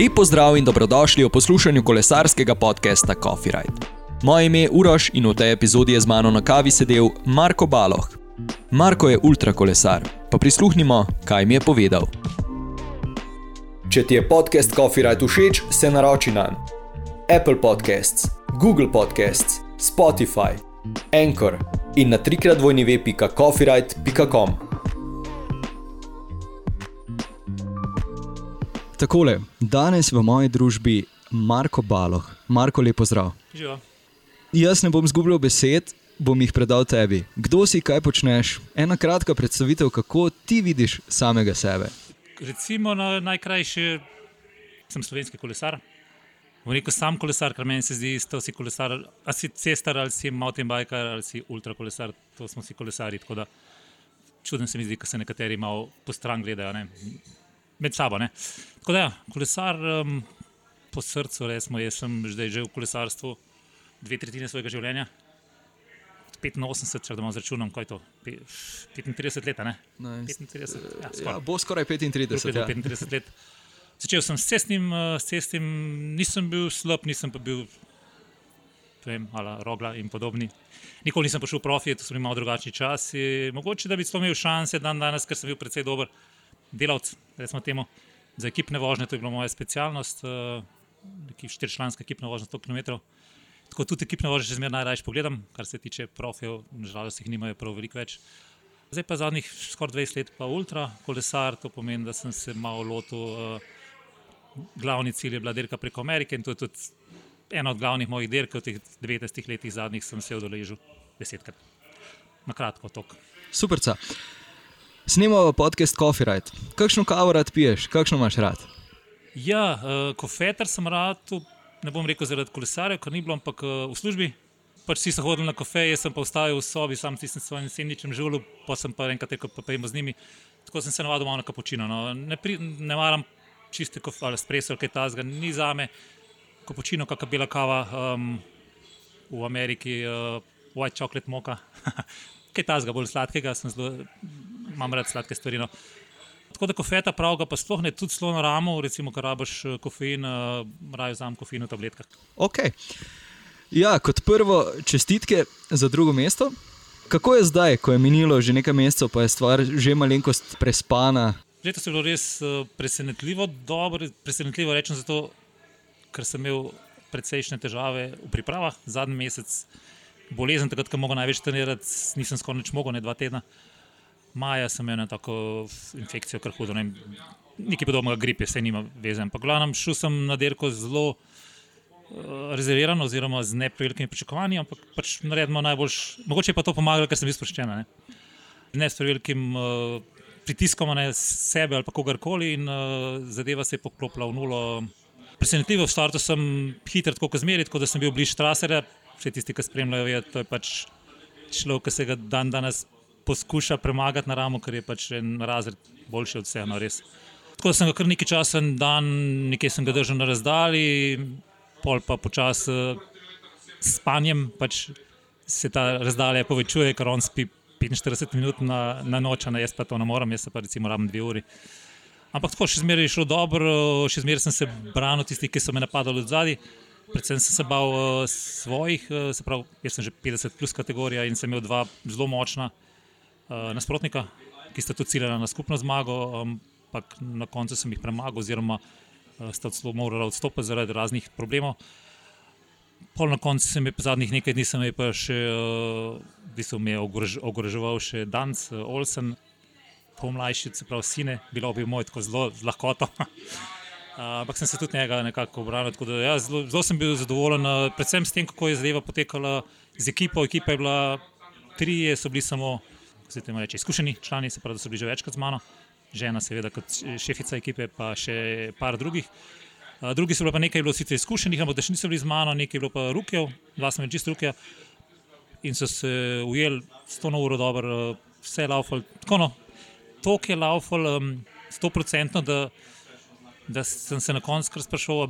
Lepo zdrav in dobrodošli v poslušanju kolesarskega podcasta Coffee Ride. Moje ime je Uroš in v tej epizodi je z mano na kavi sedel Marko Baloh. Marko je ultrakolesar, pa prisluhnimo, kaj mi je povedal. Če ti je podcast Coffee Ride všeč, se naroči na Apple Podcasts, Google Podcasts, Spotify, Anchor in na trikrat Takole, danes v moji družbi Marko Baloh. Marko, lepo zdrav. Živo. Jaz ne bom zgubljal besed, bom jih predal tebi. Kdo si, kaj počneš? Ena kratka predstavitev, kako ti vidiš samega sebe. Recimo na najkrajši, sem slovenski kolesar. V neko sam kolesar, kar meni se zdi, da si kolesar, ali si cestar, ali si mountain biker, ali si ultrakolesar, to smo si kolesari. Čudno se mi zdi, da se nekateri malo po stran gledajo. Ne? Med sabo. Ne. Tako da, ja, kolesar um, po srcu, resmo, jaz sem zdaj že v kolesarstvu dve tretjine svojega življenja. 85, če da malo zračunam, kaj je to? 35 let. Nice. 35, ja, ja, bo skoraj 35, ja. 35 let. Začel sem s cestnim, s cestnim, nisem bil slab, nisem pa bil vem, ala, rogla in podobni. Nikoli nisem prišel v profi, to so bili malo drugačni časi. Mogoče da bi to imel šanse dan danes, ker sem bil precej dober delavc, recimo temu, za ekipne vožnje, to je bila moja specialnost, uh, štiričlanska ekipna vožnja 100 km. Tako tudi ekipne vožnje še zmeraj najraje pogledam, kar se tiče profijev, nažalost jih nimajo prav veliko več. Zdaj pa zadnjih skoraj 20 let pa ultra kolesar, to pomeni, da sem se malo lotil. Uh, glavni cilj je bila dirka preko Amerike in to je tudi ena od glavnih mojih dirk v teh 90 letih zadnjih, sem se odeležil desetkrat. Na kratko, tok. Super. Snemamo podcast Coffee Ride. Kakšno kavo rad piješ, kakšno imaš rad? Ja, uh, kofeter sem rad, ne bom rekel zaradi kolesarja, ker ni bilo, ampak uh, v službi. Pač vsi so hodili na kafe, jaz sem pa ostal v sobi, sam s svojim sendvičem življenju, pa sem pa enkrat rekel, pa pojmo z njimi. Tako sem se navadil na kapučino. No. Ne, pri, ne maram čiste kofe ali espresso, kaj ta zga, ni za me. Kapučino, kakšna bela kava um, v Ameriki, uh, white chocolate moka. kaj ta zga, bolj sladkega, sem zelo imam rad sladke stvari. No. Tako da kofeta pravga, pa sploh ne tudi slono ramo, recimo, kar rabiš eh, kofein, uh, raje vzamem kofein v tabletkah. Ok. Ja, kot prvo, čestitke za drugo mesto. Kako je zdaj, ko je minilo že nekaj mesecev, pa je stvar že malenkost prespana? Letos je bilo res uh, presenetljivo, dobro, presenetljivo rečem zato, ker sem imel precejšnje težave v pripravah zadnji mesec. Bolezen, takrat, ko mogo največ trenirati, nisem skoraj nič mogel, ne dva tedna. Uh, maja sem imel tako infekcijo, kar hudo. Ne, nekaj podobnega gripe, se nima veze. Ampak glavno šel sem na dirko zelo uh, rezervirano, oziroma z neprevelikimi pričakovanji, ampak pač naredimo najboljš. Mogoče je pa to pomagalo, ker sem bil sproščen. Ne, ne s prevelikim uh, pritiskom na sebe ali kogarkoli in uh, zadeva se je poklopila v nulo. Presenetljivo v startu sem hiter, tako kot zmeri, tako da sem bil bližje traserja. Vse tisti, ki spremljajo, je to je pač človek, ki se ga dan danes poskuša premagati na ramo, ker je pač en razred boljši od vsega. No, Tako sem ga kar nekaj časa dan, nekaj sem ga držal na razdalji, pol pa počasi s spanjem pač se ta razdalja povečuje, ker on spi 45 minut na, na noč, a jaz pa to ne morem, jaz pa recimo rabim dve uri. Ampak tako še zmeraj je šlo dobro, še zmeraj sem se branil tistih, ki so me napadali od zadaj. Predvsem sem se bal uh, svojih, uh, se pravi, jaz sem že 50 plus kategorija in sem imel dva zelo močna uh, nasprotnika, ki sta tudi ciljala na skupno zmago, ampak na koncu sem jih premagal, oziroma uh, sta celo morala odstopiti zaradi raznih problemov. Pol na koncu sem jih zadnjih nekaj dni, sem jih pa še, uh, bi se mi ogroževal še Danc, uh, Olsen, pomlajši, se pravi, sine, bilo bi moj tako zelo z lahkoto. Uh, ampak sem se tudi njega nekako obranil. Ja, zelo, zelo sem bil zadovoljen, uh, predvsem s tem, kako je zadeva potekala z ekipo. Ekipa je bila tri, so bili samo se temu reče, izkušeni člani, se pravi, da so bili že večkrat z mano, žena, seveda, kot šefica ekipe, pa še par drugih. Drugi so bili pa nekaj, bilo sicer izkušenih, ampak še niso bili z mano, nekaj je bilo pa rukev, dva sem čist rukev in so se ujeli s to novo uro dobro, vse laufal. Tako no, to je laufal sto procentno, da, da sem se na koncu kar sprašoval,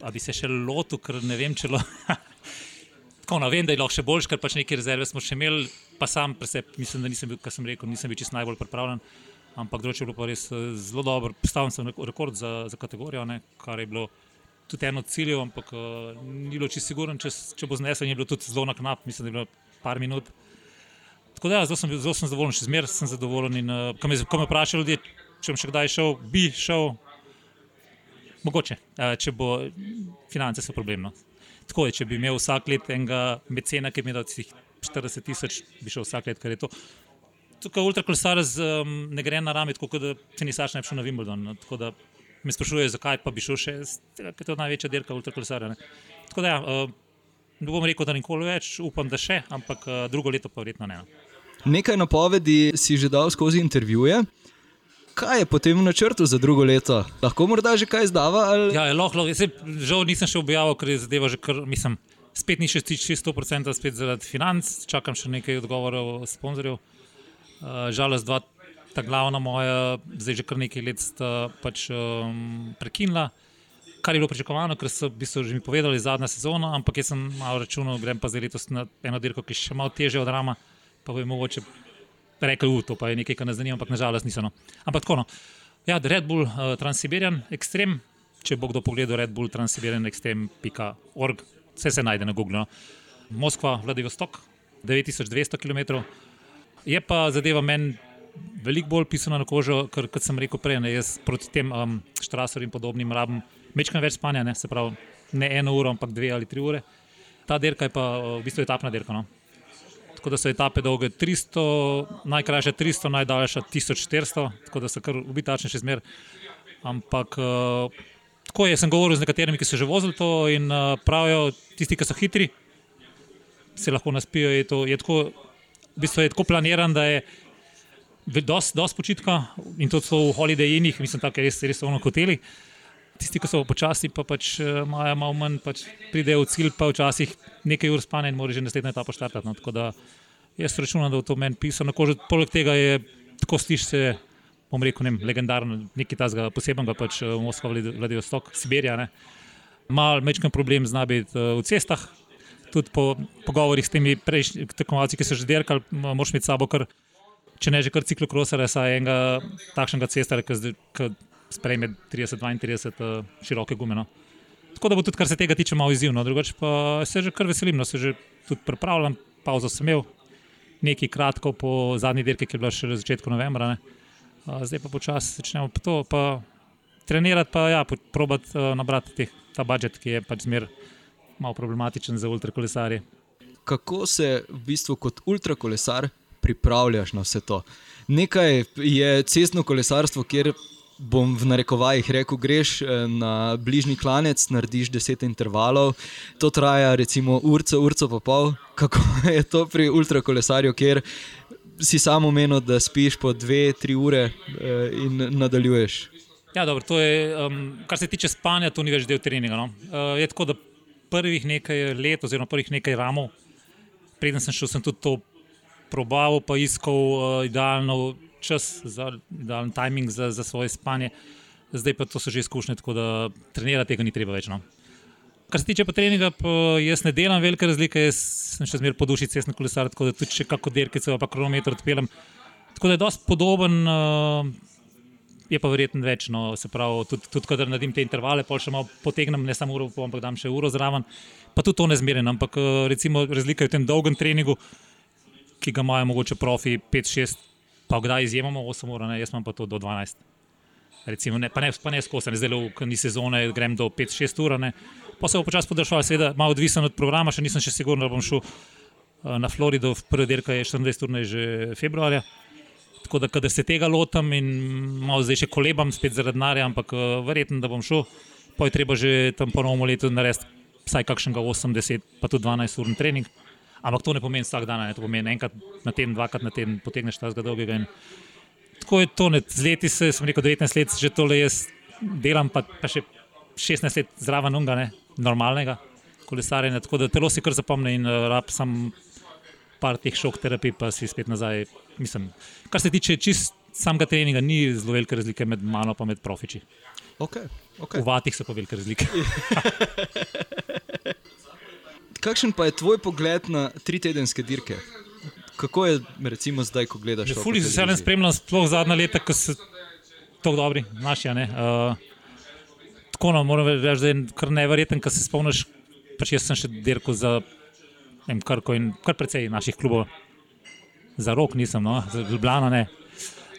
da bi se še lotil, ker ne vem, če lahko. Tako, no, vem, da je lahko še boljši, ker pač neke rezerve smo še imeli, pa sam preseb, mislim, da nisem bil, kar sem rekel, nisem bil čest najbolj pripravljen. ampak drugače je bilo pa res eh, zelo dobro. Postavil sem reko- rekord za, za kategorijo, ne, kar je bilo tudi eno od ciljev, ampak uh, ni bilo čisto siguren, če, če bo znesel, in je bilo tudi zelo na knap, mislim, da je bilo par minut. Tako da, ja, zelo sem, bil- zelo sem zadovoljen, še zmeraj sem zadovoljen. In, uh, ko, me, ko me vprašajo ljudje, če bom še kdaj šel, bi šel, mogoče, uh, če bo finance so problemno. Tako je, če bi imel vsak let enega mecena, ki bi mi dal tistih 40 tisoč, bi šel vsak let, ker je to. Tukaj ultrakolesar um, ne gre na rami, tako kot da tenisač ne bi šel na Wimbledon. No, tako da me sprašujejo, zakaj pa bi šel še, ker je to največja dirka ultrakolesarja. Tako da, ja, uh, ne bom rekel, da nikoli več, upam, da še, ampak uh, drugo leto pa verjetno ne. no. Nekaj napovedi si že dal skozi intervjuje. Kaj je potem v načrtu za drugo leto? Lahko morda že kaj izdava? Ali... Ja, je lahko, lahko. Žal nisem še objavil, ker je zadeva že kar, mislim, spet ni še čisto 100%, spet zaradi financ, čakam še nekaj odgovorov sponzorjev. Uh, žalost, dva ta glavna moja, zdaj že kar nekaj let sta pač um, prekinila. Kar je bilo pričakovano, ker so v bistvu že mi povedali zadnja sezona, ampak jaz sem malo računal, grem pa zdaj letos na eno dirko, ki je še malo težje od Rama, pa bi mogoče rekel, u, to pa je nekaj, kar nas zanima, ampak nažalost niso. No. Ampak tako, no. ja, Red Bull uh, Transsiberian Extreme, če bo kdo pogledal Red Bull Transsiberian Extreme.org, vse se najde na Google. No. Moskva, Vladivostok, 9200 km. Je pa zadeva meni veliko bolj pisana na kožo, ker kot sem rekel prej, ne, jaz proti tem um, štraserjem in podobnim rabim mečkam več spanja, ne, se pravi ne eno uro, ampak dve ali tri ure. Ta dirka je pa uh, v bistvu etapna dirka. No. Tako da so etape dolge 300, najkrajša 300, najdaljša 1400, tako da so kar ubitačne še zmer. Ampak uh, tako je, sem govoril z nekaterimi, ki so že vozili to in uh, pravijo, tisti, ki so hitri, se lahko naspijo. Je, to, je tako, v bistvu je tako planiran, da je dosti dost počitka in to so v holiday inih, mislim, tako res, res so v hoteli. Tisti, ki so počasi, pa pač eh, imajo malo manj, pač pridejo v cilj, pa včasih nekaj ur spanja in morajo že naslednjo etapo štartati. No. Tako da jaz računam, da bo to meni pisano. Poleg tega je tako sliši se, bom rekel, ne, vem, legendarno, nekaj tazga posebnega, pač eh, Moskva, Vladivostok, Sibirija. Ne. Mal mečken problem zna biti eh, v cestah. Tudi po pogovorih s temi prejšnjimi tekmovalci, ki so že dirkali, m- moraš imeti sabo kar, če ne že kar ciklokrosera, saj enega takšnega cestarja, ki sprejme 30-32 uh, široke gume. No. Tako da bo tudi, kar se tega tiče, malo izzivno. Drugače pa se že kar veselim, no, se že tudi pripravljam, pauzo sem imel, nekaj kratko po zadnji dirki, ki je bila še v začetku novembra. Ne. Zdaj pa počasi začnemo to, pa trenirati, pa ja, probati uh, nabrati teh, ta budžet, ki je pač zmer malo problematičen za ultrakolesarje. Kako se v bistvu kot ultrakolesar pripravljaš na vse to? Nekaj je cestno kolesarstvo, kjer bom v narekovajih rekel, greš eh, na bližnji klanec, narediš deset intervalov, to traja recimo urco, urco pa pol. Kako je to pri ultrakolesarju, kjer si samo menil, da spiš po dve, tri ure eh, in nadaljuješ? Ja, dobro, to je, um, kar se tiče spanja, to ni več del treninga. No. Uh, je tako, da prvih nekaj let, oziroma prvih nekaj ramov, preden sem šel, sem tudi to probaval, pa iskal uh, idealno čas, za, idealen timing za, za svoje spanje. Zdaj pa to so že izkušnje, tako da trenirati tega ni treba več. No. Kar se tiče pa treninga, pa jaz ne delam velike razlike, jaz sem še zmeraj po duši cestni kolesar, tako da tudi če kako derkice pa kronometer odpeljem. Tako da je dosti podoben. Uh, je pa verjetno več. No, se pravi, tudi, tudi kadar naredim te intervale, pol še malo potegnem, ne samo uro, ampak dam še uro zraven. Pa tudi to ne zmerjam. Ampak eh, recimo razlika je v tem dolgem treningu, ki ga imajo mogoče profi 5-6, pa kdaj izjemamo 8 ur, ne, jaz imam pa to do 12. Recimo, ne, pa ne, pa ne skozi, zdaj le v ni sezone, grem do 5-6 ur. Ne. Pa se bo počasi podaljšal, seveda, malo odvisen od programa, še nisem še siguren, da bom šel eh, na Florido, prvi dirka je 24 ur, že februarja. Tako da, kadar se tega lotam in malo zdaj še kolebam, spet zaradi denarja, ampak uh, verjetno, da bom šel, pa je treba že tam po novem letu narediti vsaj kakšnega 80, pa tudi 12 ur trening. Ampak to ne pomeni vsak dan, ne, to pomeni enkrat na teden, dvakrat na teden, potegneš ta zgodovega. Tako je to, ne, z leti se, sem rekel, 19 let že tole jaz delam, pa, pa še 16 let zraven unga, ne, normalnega kolesarjenja, tako da telo si kar zapomne in uh, rab sam par teh šok terapij, pa si spet nazaj. Mislim, kar se tiče čist samega treninga, ni zelo velike razlike med mano in med profiči. Okay, okay. V vatih so pa velike razlike. Kakšen pa je tvoj pogled na tri tedenske dirke? kako je recimo zdaj, ko gledaš? Fuli se vseeno spremljam, sploh zadnja leta, ko so tako dobri, naši. Uh, tako no, moram reči, da je kar nevreten, ko se spomniš. Pač jaz sem še dirkal za vem, kar, kar precej naših klubov, za rok nisem, no, za Ljubljano ne.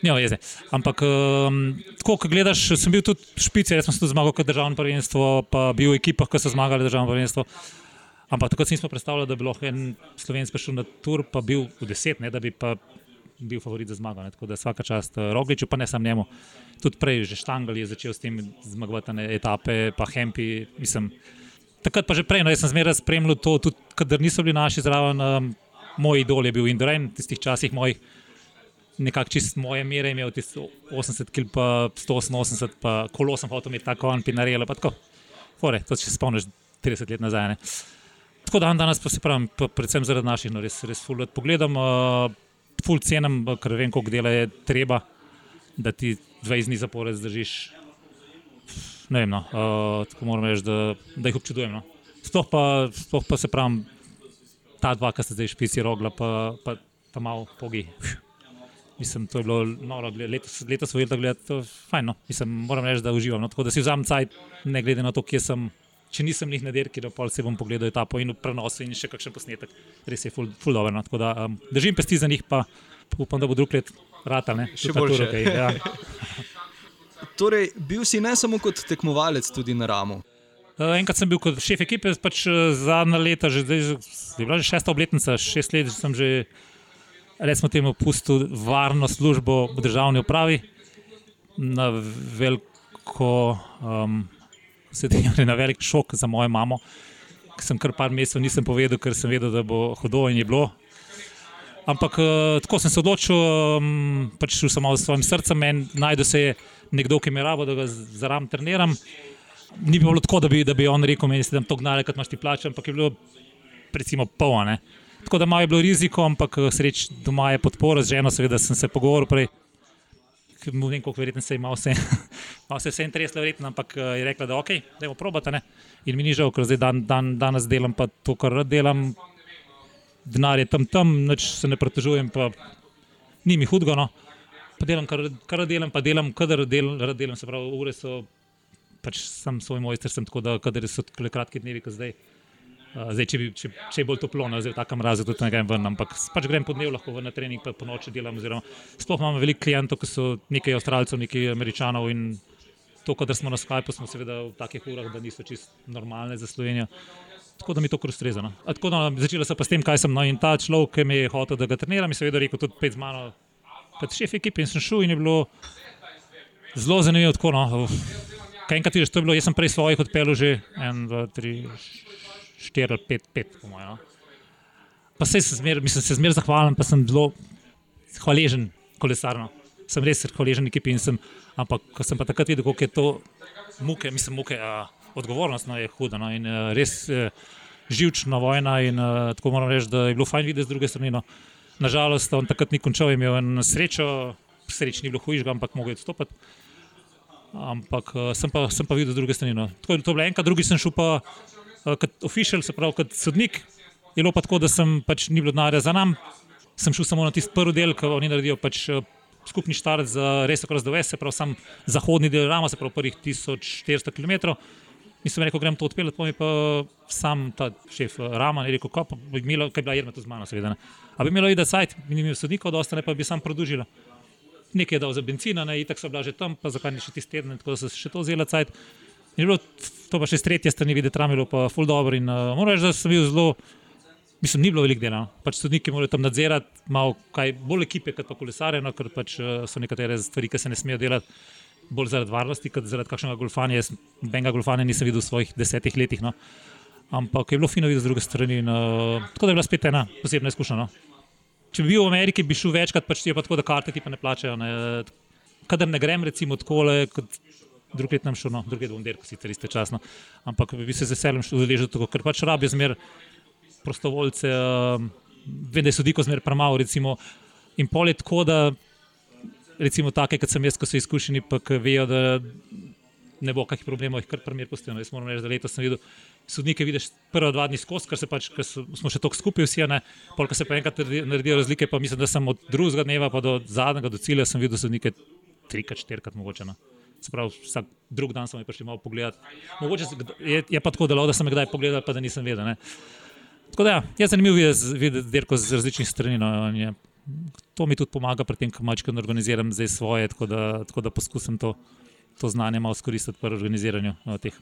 Nima veze. Ampak, um, tako, ko gledaš, sem bil tudi špice, jaz sem tudi zmagal kot državno prvenstvo, pa bil v ekipah, ki so zmagali državno prvenstvo. Ampak takrat nismo predstavljali, da bi lahko en slovenc prišel na tur, pa bil v deset, ne, da bi pa bil favorit za zmago. Ne. Tako da vsaka čast uh, Rogliču, pa ne samo njemu. Tudi prej, že Štangal je začel s tem zmagovati etape, pa Hempi. Mislim, takrat pa že prej, no, jaz sem zmeraj spremljal to, tudi kadar niso bili naši zraven. Um, moj idol je bil Indorajn, v tistih časih mojih nekako čist moje mere, imel 80 kg, pa 180, pa kolo sem hotel imeti tako, in pinarele, pa tako. Fore, to če se spomniš 30 let nazaj. Ne. Tako da danes pa se pravim, pa predvsem zaradi naših, no res, res ful. Pogledam, uh, ful cenem, ker vem, koliko dela je treba, da ti 20 dni zapored zdržiš. Ne vem, no, uh, tako moram reči, da, da jih občudujem. No. Sploh pa, sploh pa se pravim, ta dva, ki ste zdaj špici rogla, pa, pa, pa malo pogi. Mislim, to je bilo noro, letos, letos videli, da je to fajn. No. Mislim, moram reči, da uživam. No. Tako da si vzamem cajt, ne glede na to, kje sem. Če nisem jih na dirki, da se bom pogledal ta po in prenosu in še kakšen posnetek, res je full, full dobro. No. Tako da um, držim pesti za njih, pa upam, da bo drug let rata. Ne. Še bolj še. Okay, ja. torej, bil si ne samo kot tekmovalec, tudi na ramu. Uh, enkrat sem bil kot šef ekipe, pač uh, zadnja leta, že, zdaj, je bila že šesta obletnica, šest let sem že recimo temu, pustil varno službo v državni upravi na veliko, um, na velik šok za mojo mamo, sem kar par mesecev nisem povedal, ker sem vedel, da bo hudo in je bilo. Ampak uh, tako sem se odločil, um, pač šel sem malo s svojim srcem in najdel se je nekdo, ki me rabo, da ga zaram treniram. Ni bilo tako, da bi, da bi on rekel, meni se tam to gnale, kot imaš ti plače, ampak je bilo recimo polno. Tako da malo je bilo riziko, ampak eh, sreč doma je podpora, z ženo seveda sem se pogovoril prej. Ne vem, koliko verjetno se je imel vse, malo se je vse intereslo, verjetno, ampak eh, je rekla, da ok, da je probata. Ne? In mi ni žal, ker zdaj dan, dan, danes delam pa to, kar delam. Denar je tam tam, noč se ne pretežujem, pa ni mi hudgo. No? Pa delam, kar, kar delam, pa delam, kadar del, delam, se pravi, ure so, pač sem svoj mojster, sem tako da, kadar so kratki dnevi, kot zdaj. Zdaj, če, bi, če, če je bolj toplo, no, zdaj v takem razu tudi ne grem ven, ampak pač grem po dnevu, lahko na trening, pa po noči delam. Oziroma, sploh imamo veliko klientov, ki so nekaj avstralcev, nekaj američanov in to, kar smo na Skypu, smo seveda v takih urah, da niso čist normalne za Slovenijo. Tako da mi to koristuje. No. Začela sem pa s tem, kaj sem. No, in ta človek, ki mi je hotel, da ga treniram, je seveda rekel tudi pet z mano, kot šef ekipe in sem šel in je bilo zelo zanimivo. No. Kaj enkrat je že to bilo, jaz sem prej svojih odpeljal že en, dva, tri. 4 ali 5, 5, po mojem. No. Pa se zmer, mislim, se zmeraj zahvalim, pa sem zelo hvaležen kolesarno. Sem res hvaležen ekipi in sem, ampak ko sem pa takrat videl, kako je to muke, mislim, muke, a, odgovornost no, je huda no, in a, res a, živčna vojna in a, tako moram reči, da je bilo fajn videti z druge strani. No. Nažalost, on takrat ni končal, imel je srečo, sreč ni bilo hujšega, ampak mogel je odstopiti. Ampak sem pa, sem pa videl z druge strani. No. Tako je to bilo enkrat, drugi sem šel pa Eh, kot oficial, se pravi kot sodnik. Je bilo pa tako, da sem pač ni bilo denarja za nam, sem šel samo na tisti prvi del, ki oni naredijo pač skupni štart za res okras do Vese, se pravi sam zahodni del Rama, se pravi prvih 1400 km. In sem rekel, grem to odpeljati, pa mi pa sam ta šef eh, Rama je rekel, kaj bi imelo, kaj bi bila Jerma tu z mano, seveda. A bi imelo ide sajt, mi ni imel sodnikov, da ostane pa bi sam produžila. Nekaj je dal za benzina, ne, itak so bila že tam, pa zakaj ni še tisti teden, tako da so še to vzela sajt. In je bilo to pa še z tretje strani videti, tramilo pa ful dobro. In uh, moram reči, da sem bil zelo, mislim, ni bilo veliko dela. No. Pač sodniki morajo tam nadzirati, malo kaj bolj ekipe, kot pa kolesare, no, ker pač uh, so nekatere stvari, ki se ne smejo delati. Bolj zaradi varnosti, kot zaradi kakšnega golfanja. Jaz benga golfanja nisem videl v svojih desetih letih. No. Ampak je bilo fino videti z druge strani. In, uh, tako da je bila spet ena posebna izkušnja. No. Če bi bil v Ameriki, bi šel večkrat, pač ti je pa tako, da karte ti pa ne plačajo. Ne. Kadar ne grem, recimo, tako, kot drug let nam šlo, no, drugi bom delal, sicer iste časno. Ampak bi se z veseljem tako, ker pač rabijo zmer prostovoljce, uh, vem, da je sodiko zmer premalo, in pol je tako, da recimo take, kot sem jaz, ko so izkušeni, pa vejo, da ne bo kakih problemov, jih kar primer postavljeno. Jaz moram reči, da letos sem videl sodnike, vidiš prva dva dni skozi, ker, pač, ker smo še tako skupaj vsi, ne, polk se pa enkrat naredijo razlike, pa mislim, da sem od drugega dneva pa do zadnjega, do cilja, sem videl sodnike trikrat, štirikrat mogoče. Ne. Sprav, vsak drug dan smo jih prišli malo pogledati. Mogoče je, je pa tako delo, da sem jih kdaj pogledal, pa da nisem vedel. Ne. Tako da, ja, je zanimivo videti, videti dirko z različnih strani. No, to mi tudi pomaga pri tem, kako mačkam organiziram zdaj svoje, tako da, tako da poskusim to, to znanje malo izkoristiti pri organiziranju no, teh.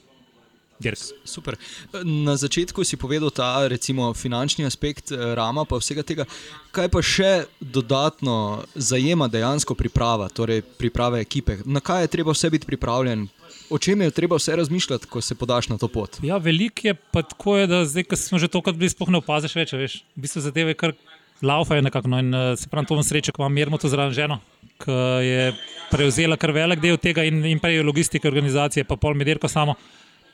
Dirk. Super. Na začetku si povedal ta recimo, finančni aspekt eh, rama, pa vsega tega. Kaj pa še dodatno zajema dejansko priprava, torej priprava ekipe? Na kaj je treba vse biti pripravljen? O čem je treba vse razmišljati, ko se podaš na to pot? Ja, veliko je pa tako, je, da zdaj, ko smo že tokrat bili, spohne opaziš več. Veš. V bistvu zadeve kar laufajo nekako. No, in uh, se pravi, to vam srečo, ko imam mirno to zraven ženo, ki je prevzela kar velik del tega in, in prej logistike organizacije, pa pol medirko samo,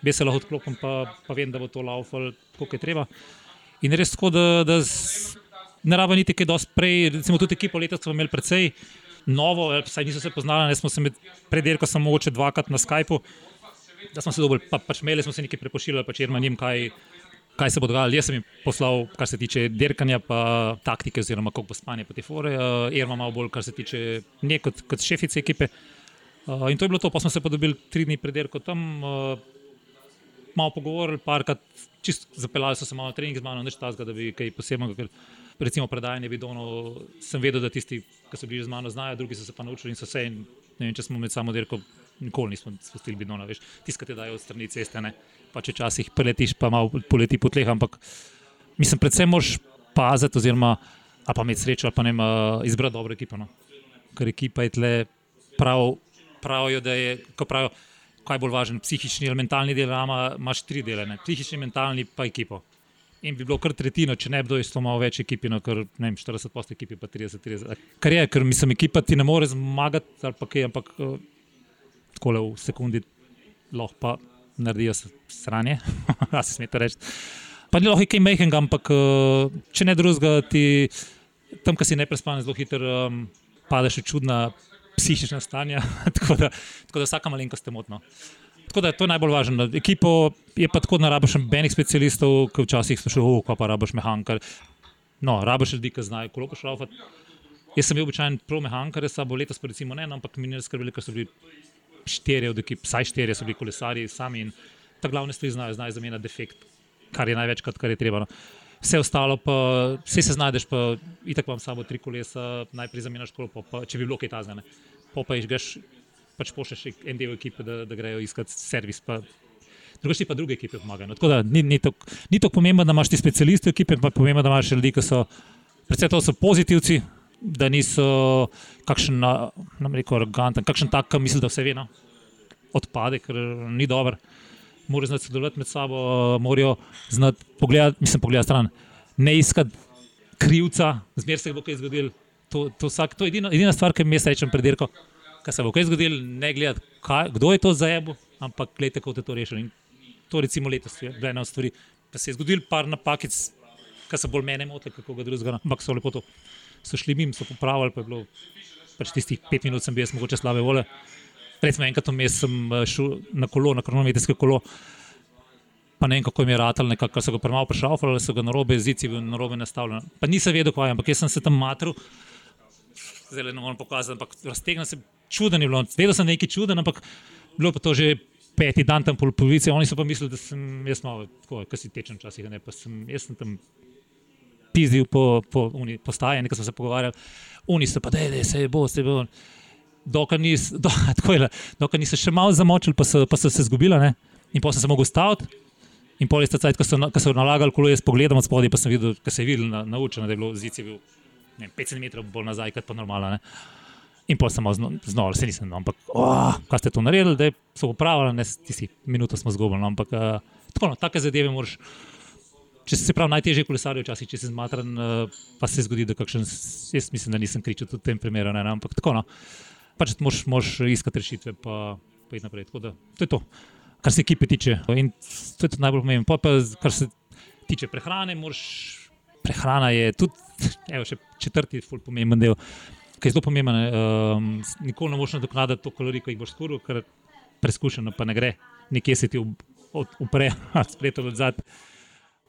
bi se lahko odklopil, pa, pa vem, da bo to laufal, koliko je treba. In res tako, da, da ne rabim niti kaj dosti prej, recimo tudi ekipo letos smo imeli precej novo, saj niso se poznali, ne smo se med predirko samo mogoče dvakrat na Skypu, da smo se dobili, pa, pač imeli smo se nekaj prepošiljali, pač jer manjim kaj kaj se bo dogajalo. Jaz sem jim poslal, kar se tiče dirkanja, pa taktike, oziroma kako bo spanje po te fore, uh, Irma malo bolj, kar se tiče nje kot, kot šefice ekipe. Uh, in to je bilo to, pa smo se pa dobili tri dni pred dirko tam, uh, malo pogovorili, parkrat, čist zapeljali so se malo trening z mano, neč tazga, da bi kaj posebnega. Recimo predajanje bidonov, sem vedel, da tisti, ki so bili z mano, znajo, drugi so se pa naučili in so se. In, ne vem, če smo med samo dirko, nikoli nismo spustili bidona, veš, tiskate dajo od strani ceste. Ne pa če časih preletiš, pa malo poleti po tleh. Ampak mislim, predvsem moraš paziti, oziroma pa imeti srečo, ali pa ne izbrati dobro ekipo. No. Ker ekipa je tle prav, pravijo, da je, ko pravijo, kaj je bolj važen, psihični ali mentalni del, rama imaš tri dele, ne. psihični, mentalni pa ekipo. In bi bilo kar tretjino, če ne bi isto malo več ekipi, no, ker ne vem, 40 posto ekipi, pa 30, 30. Kar je, ker mislim, ekipa ti ne more zmagati, ali pa kaj, ampak uh, tako le v sekundi lahko pa naredijo stranje, da se smete reči. Pa ni lahko kaj mehkega, ampak eh, če ne drugega, ti tam, ki si ne prespan, zelo hitro um, padeš v čudna psihična stanja. tako, da, tako da vsaka malenkost je motna. Tako da to je najbolj važno. Ekipo je pa tako, da rabiš benih specialistov, ki včasih so še, oh, pa rabiš mehankar. No, rabiš ljudi, ki znajo kolo pošraufati. Jaz sem bil običajen pro mehankar, sabo letos pa recimo ne, no, ampak mi ne skrbeli, ker so bili štiri od ekip, vsaj štiri so bili kolesari sami in ta glavne stvari znajo, znajo zamenjati defekt, kar je največkrat, kar je treba. No. Vse ostalo, pa vse se znajdeš, pa itak imam samo tri kolesa, najprej zamenjaš kolo, pa, pa, če bi bilo kaj tazane. Pa pa išgeš, pač pošlješ en del ekipe, da, da grejo iskati servis. Pa, Drugi pa druge ekipe pomagajo. No, tako da ni, ni tako pomembno, da imaš ti specialiste ekipe, ampak pomembno, da imaš ljudi, ki so, predvsem to so pozitivci, da niso kakšen, na reko, aroganten, kakšen tak, ki misli, da vse ve. No? Odpade, ker ni dober. Morajo znati sodelovati med sabo, morajo znati pogledati, mislim, pogledati stran. Ne iskati krivca, zmer se bo kaj zgodil. To, to, vsak, to je edina, edina stvar, ki mi je rečem pred dirko. Kaj se bo kaj zgodil, ne gledati, kaj, kdo je to za ebo, ampak gledajte, kako te to rešili. To recimo letos je bila ena od stvari. Pa se je zgodil par napakic, ki so bolj mene motili, kako ga drugega, ampak so lepo to so šli mimo, so popravili, pa je bilo pač tistih pet minut, sem bil jaz mogoče slabe vole. Recimo enkrat vmes sem eh, šel na kolo, na kronometrsko kolo. Pa ne vem, kako je ratal, nekako so ga premalo prešaufali, so ga na robe zici, na robe nastavljeni. Pa nisem vedel, kaj je, ampak jaz sem se tam matril, zelo ne morem pokazati, ampak raztegnil se čuden je bilo. Vedel sem nekaj čuden, ampak bilo pa to že peti dan tam polovice, oni so pa mislili, da sem jaz malo, tako, kar si tečem včasih, ne, pa sem, jaz sem tam pizdil po, po postaji, nekaj smo se pogovarjali, oni so pa, da je se bo, se bo. Dokler niso do, nis še malo zamočili, pa so, pa so se zgubili, ne? in potem sem se mogel staviti. In pol leta, ko so, ko so nalagali kolo, jaz pogledam od spodaj, pa sem videl, da se je videl na, naučen, da je bilo zice bil, ne, 5 cm bolj nazaj, kot pa normalno. Ne? In potem sem znal, se nisem, no, ampak oh, kaj ste to naredili, da so upravili, ne, tisti minuto smo zgubili. No, ampak uh, tako, no, take zadeve moraš če se pravi najtežje kolesarje, včasih če se zmatran, uh, pa se zgodi, da kakšen, jaz mislim, da nisem kričal tudi v tem primeru, ne, ampak tako no. Pač moš, moš iskati rešitve, pa, pa iti naprej. Da, to je to, kar se ekipe tiče. In to je to najbolj pomembno. Pa, pa, kar se tiče prehrane, moraš, prehrana je tudi, evo, še četrti, zelo pomemben del. Kaj je zelo pomemben, um, nikoli ne moreš nadoknaditi to kalorijo, ki jih boš skoril, ker preizkušeno, pa ne gre, nekje se ti upre, spleto od zadaj.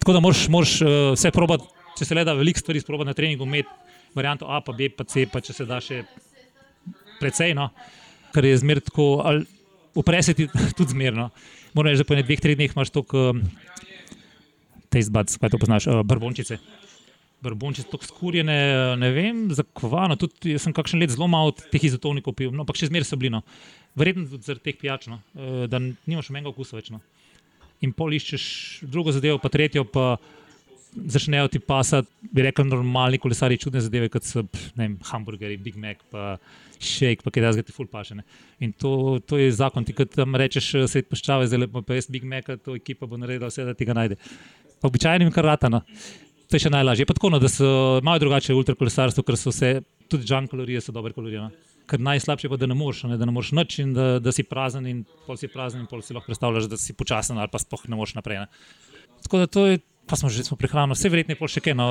Tako da moraš, moraš uh, vse probati, če se le da veliko stvari sprobati na treningu, imeti varianto A, pa B, pa C, pa če se da še precej, no, ker je zmer tako, ali upreseti tudi zmerno. Moram reči, da po dveh, treh dneh imaš toliko, um, te izbad, kaj to poznaš, uh, brbončice. Brbončice, tako skurjene, ne vem, zakovano. Tudi jaz sem kakšen let zelo malo teh izotovnikov pil, no, pa še zmeraj so bili. No. Verjetno tudi zaradi teh pijač, no, uh, da nimaš menjega okusa več. No. In pol iščeš drugo zadevo, pa tretjo, pa začnejo ti pasati, bi rekel, normalni kolesari, čudne zadeve, kot so vem, hamburgerji, Big Mac, pa shake, pa kaj da zgati full pašene. In to, to je zakon, ti kot tam rečeš, svet poščave, zdaj pa, jaz Big Mac, to ekipa bo naredila vse, da ti ga najde. Pa običajnim kar ratano. To je še najlažje. Pa tako, no, da so malo drugače ultrakolesarstvo, ker so vse, tudi junk kalorije so dobre kalorije. No. Ker najslabše je, da ne moreš, ne, da ne moreš noč in da, da si prazen, in pol si prazen, in pol si lahko predstavljaš, da si počasen ali pa spoh ne moreš naprej. Ne. Tako da to je pa smo že prehranili, vse verjetno je še kaj. No,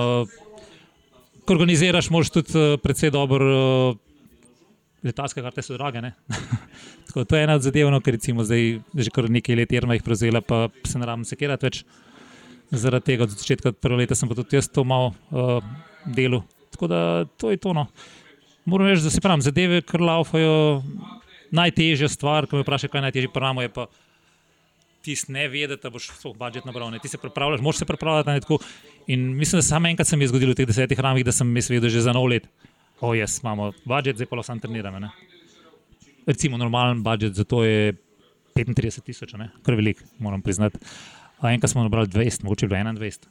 ko organiziraš, moraš tudi uh, precej dobro. Uh, Letalske karte so drage. Tako, to je ena od zadev, no, ker recimo zdaj že kar nekaj let Irma jih prevzela, pa se ne rabim sekirati več. Zaradi tega od začetka prvega leta sem pa tudi jaz to malo uh, delo. Tako da to je to. No. Moram reči, da se pravim, zadeve, kar laufajo, najtežja stvar, ko me vprašajo, kaj je najtežje, je pa ti ne veš, da boš svoj budžet nabral. Ne. Ti se pripravljaš, moraš se pripravljati. In mislim, da samo enkrat se mi je zgodilo v teh desetih ramih, da sem mislil, da že za nov let. O, jaz imamo budžet, zdaj pa lahko sam treniram. Ne. Recimo normalen budžet za to je 35 tisoč, kar je velik, moram priznati. Enkrat smo nabrali 20, mogoče 21.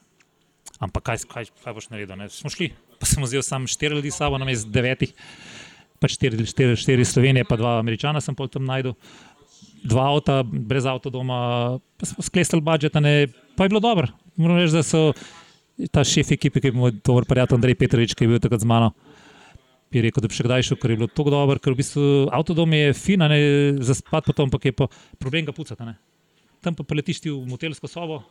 Ampak kaj, kaj, kaj boš naredil? Ne? Smo šli, pa sem vzel samo štiri ljudi s sabo, namesto devetih, pa štiri, štiri, štiri Slovenije, pa dva Američana sem pol tam najdel dva avta, brez avta doma, sklesali budžet, pa je bilo dobro. Moram reči, da so ta šef ekipe, ki je bil dober prijatelj Andrej Petrovič, ki je bil takrat z mano. Je rekel, da bi še kdaj šel, ker je bilo tako dobro, ker v bistvu avtodom je fina, ne za spat, pa tam pa je pa problem ga pucati. Ne. Tam pa letiš ti v motelsko sobo,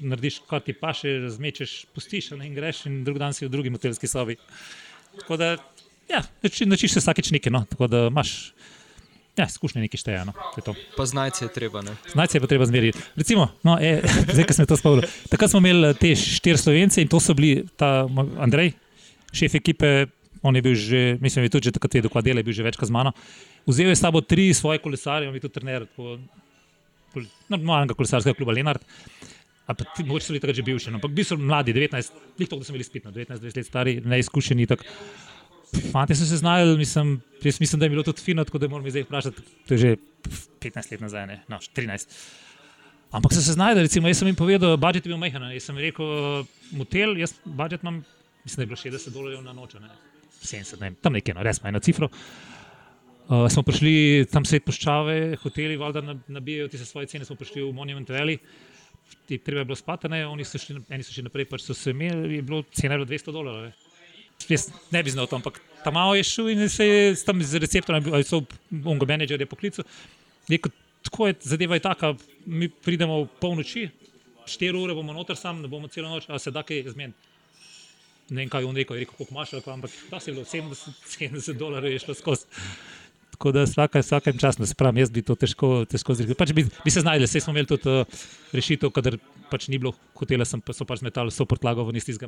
narediš kar ti paše, zmečeš, pustiš ne, in greš, in drug dan si v drugi motelski sobi. Tako da, ja, načiš se vsakeč nekaj, no, tako da imaš. Ja, izkušnje nekaj šteje. No. Pa znajce je treba. Znajce je pa treba zmeriti. Recimo, no, e, zdaj, ko smo to spomnili. Takrat smo imeli te štiri slovence in to so bili ta Andrej, šef ekipe. On je bil že, mislim, je tudi takrat vedel, kaj dela, je bil že večkrat z mano. Vzel je s sabo tri svoje kolesarje, on je tudi trener normalnega kolesarskega kluba Lenart. Mogoče so bili takrat že bivši, no, ampak bili so mladi, 19, njih to, da so bili spet, 19-20 let stari, neizkušeni. Tak. Fanti so se znali, mislim, mislim, da je bilo to fino, tako da moram zdaj vprašati. To je že 15 let nazaj, ne? no, 13. Ampak so se znali, recimo, jaz sem jim povedal, budžet je bil majhen. Jaz sem rekel, motel, jaz budžet imam, mislim, da je bilo 60 dolarjev na noč, ne? 70, ne? tam nekaj, no, res ima eno cifro. Uh, smo prišli tam svet poščave, hoteli, valjda nabijajo ti se svoje cene, smo prišli v Monument Valley. Treba je bilo spati, oni so šli, eni so šli naprej, pač so se imeli, je bilo cena 200 dolarjev jaz ne bi znal to, ampak tam malo je šel in se je tam z receptom, ali so ungo menedžerje poklical. Rekel, tako je, zadeva je taka, mi pridemo v polnoči, štiri ure bomo noter sam, ne bomo celo noč, a se da kaj zmeniti. Ne vem, kaj je on rekel, je rekel, koliko imaš, ampak da se je bilo 70, 70 dolarjev je šlo skozi. Tako da vsake, vsakem času, se pravi, jaz bi to težko, težko zrekel. Pač bi, bi se znašli, vse smo imeli tudi uh, rešitev, kadar pač ni bilo hotela, sem pa so pač metali so prtlago v istega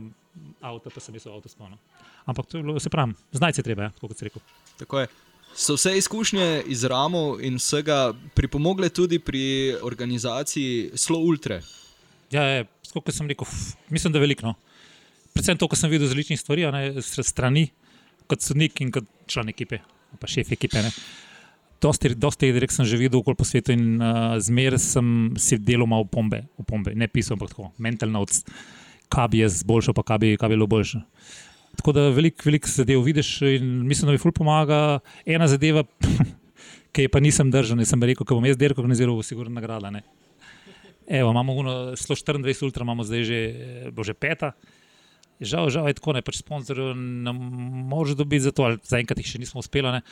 avta, pa sem jaz v avto spomnil. Ampak to je bilo, se pravi, znaj se treba, ja, kot se rekel. Tako je. So vse izkušnje iz ramov in vsega pripomogle tudi pri organizaciji Slow Ultra? Ja, je, kot sem rekel, mislim, da veliko. No. Predvsem to, kar sem videl z različnih stvari, ne, strani, kot sodnik in kot član ekipe pa šef ekipe. Ne. Dosti, dosti direkt sem že videl po svetu in uh, zmeraj sem si delal malo pombe, pombe, ne pisal, ampak tako, mental notes, kaj bi jaz boljšal, pa kaj bi, kaj bi bilo boljše. Tako da veliko velik zadev vidiš in mislim, da mi ful pomaga. Ena zadeva, ki je pa nisem držal, nisem rekel, ko bom jaz delal, organiziral, bo sigurno nagrada. Ne. Evo, imamo 124 ultra, imamo zdaj že, bo že peta. Žal, žal je tako, ne pač sponzorjev ne moreš dobiti za to, ali zaenkrat jih še nismo uspeli.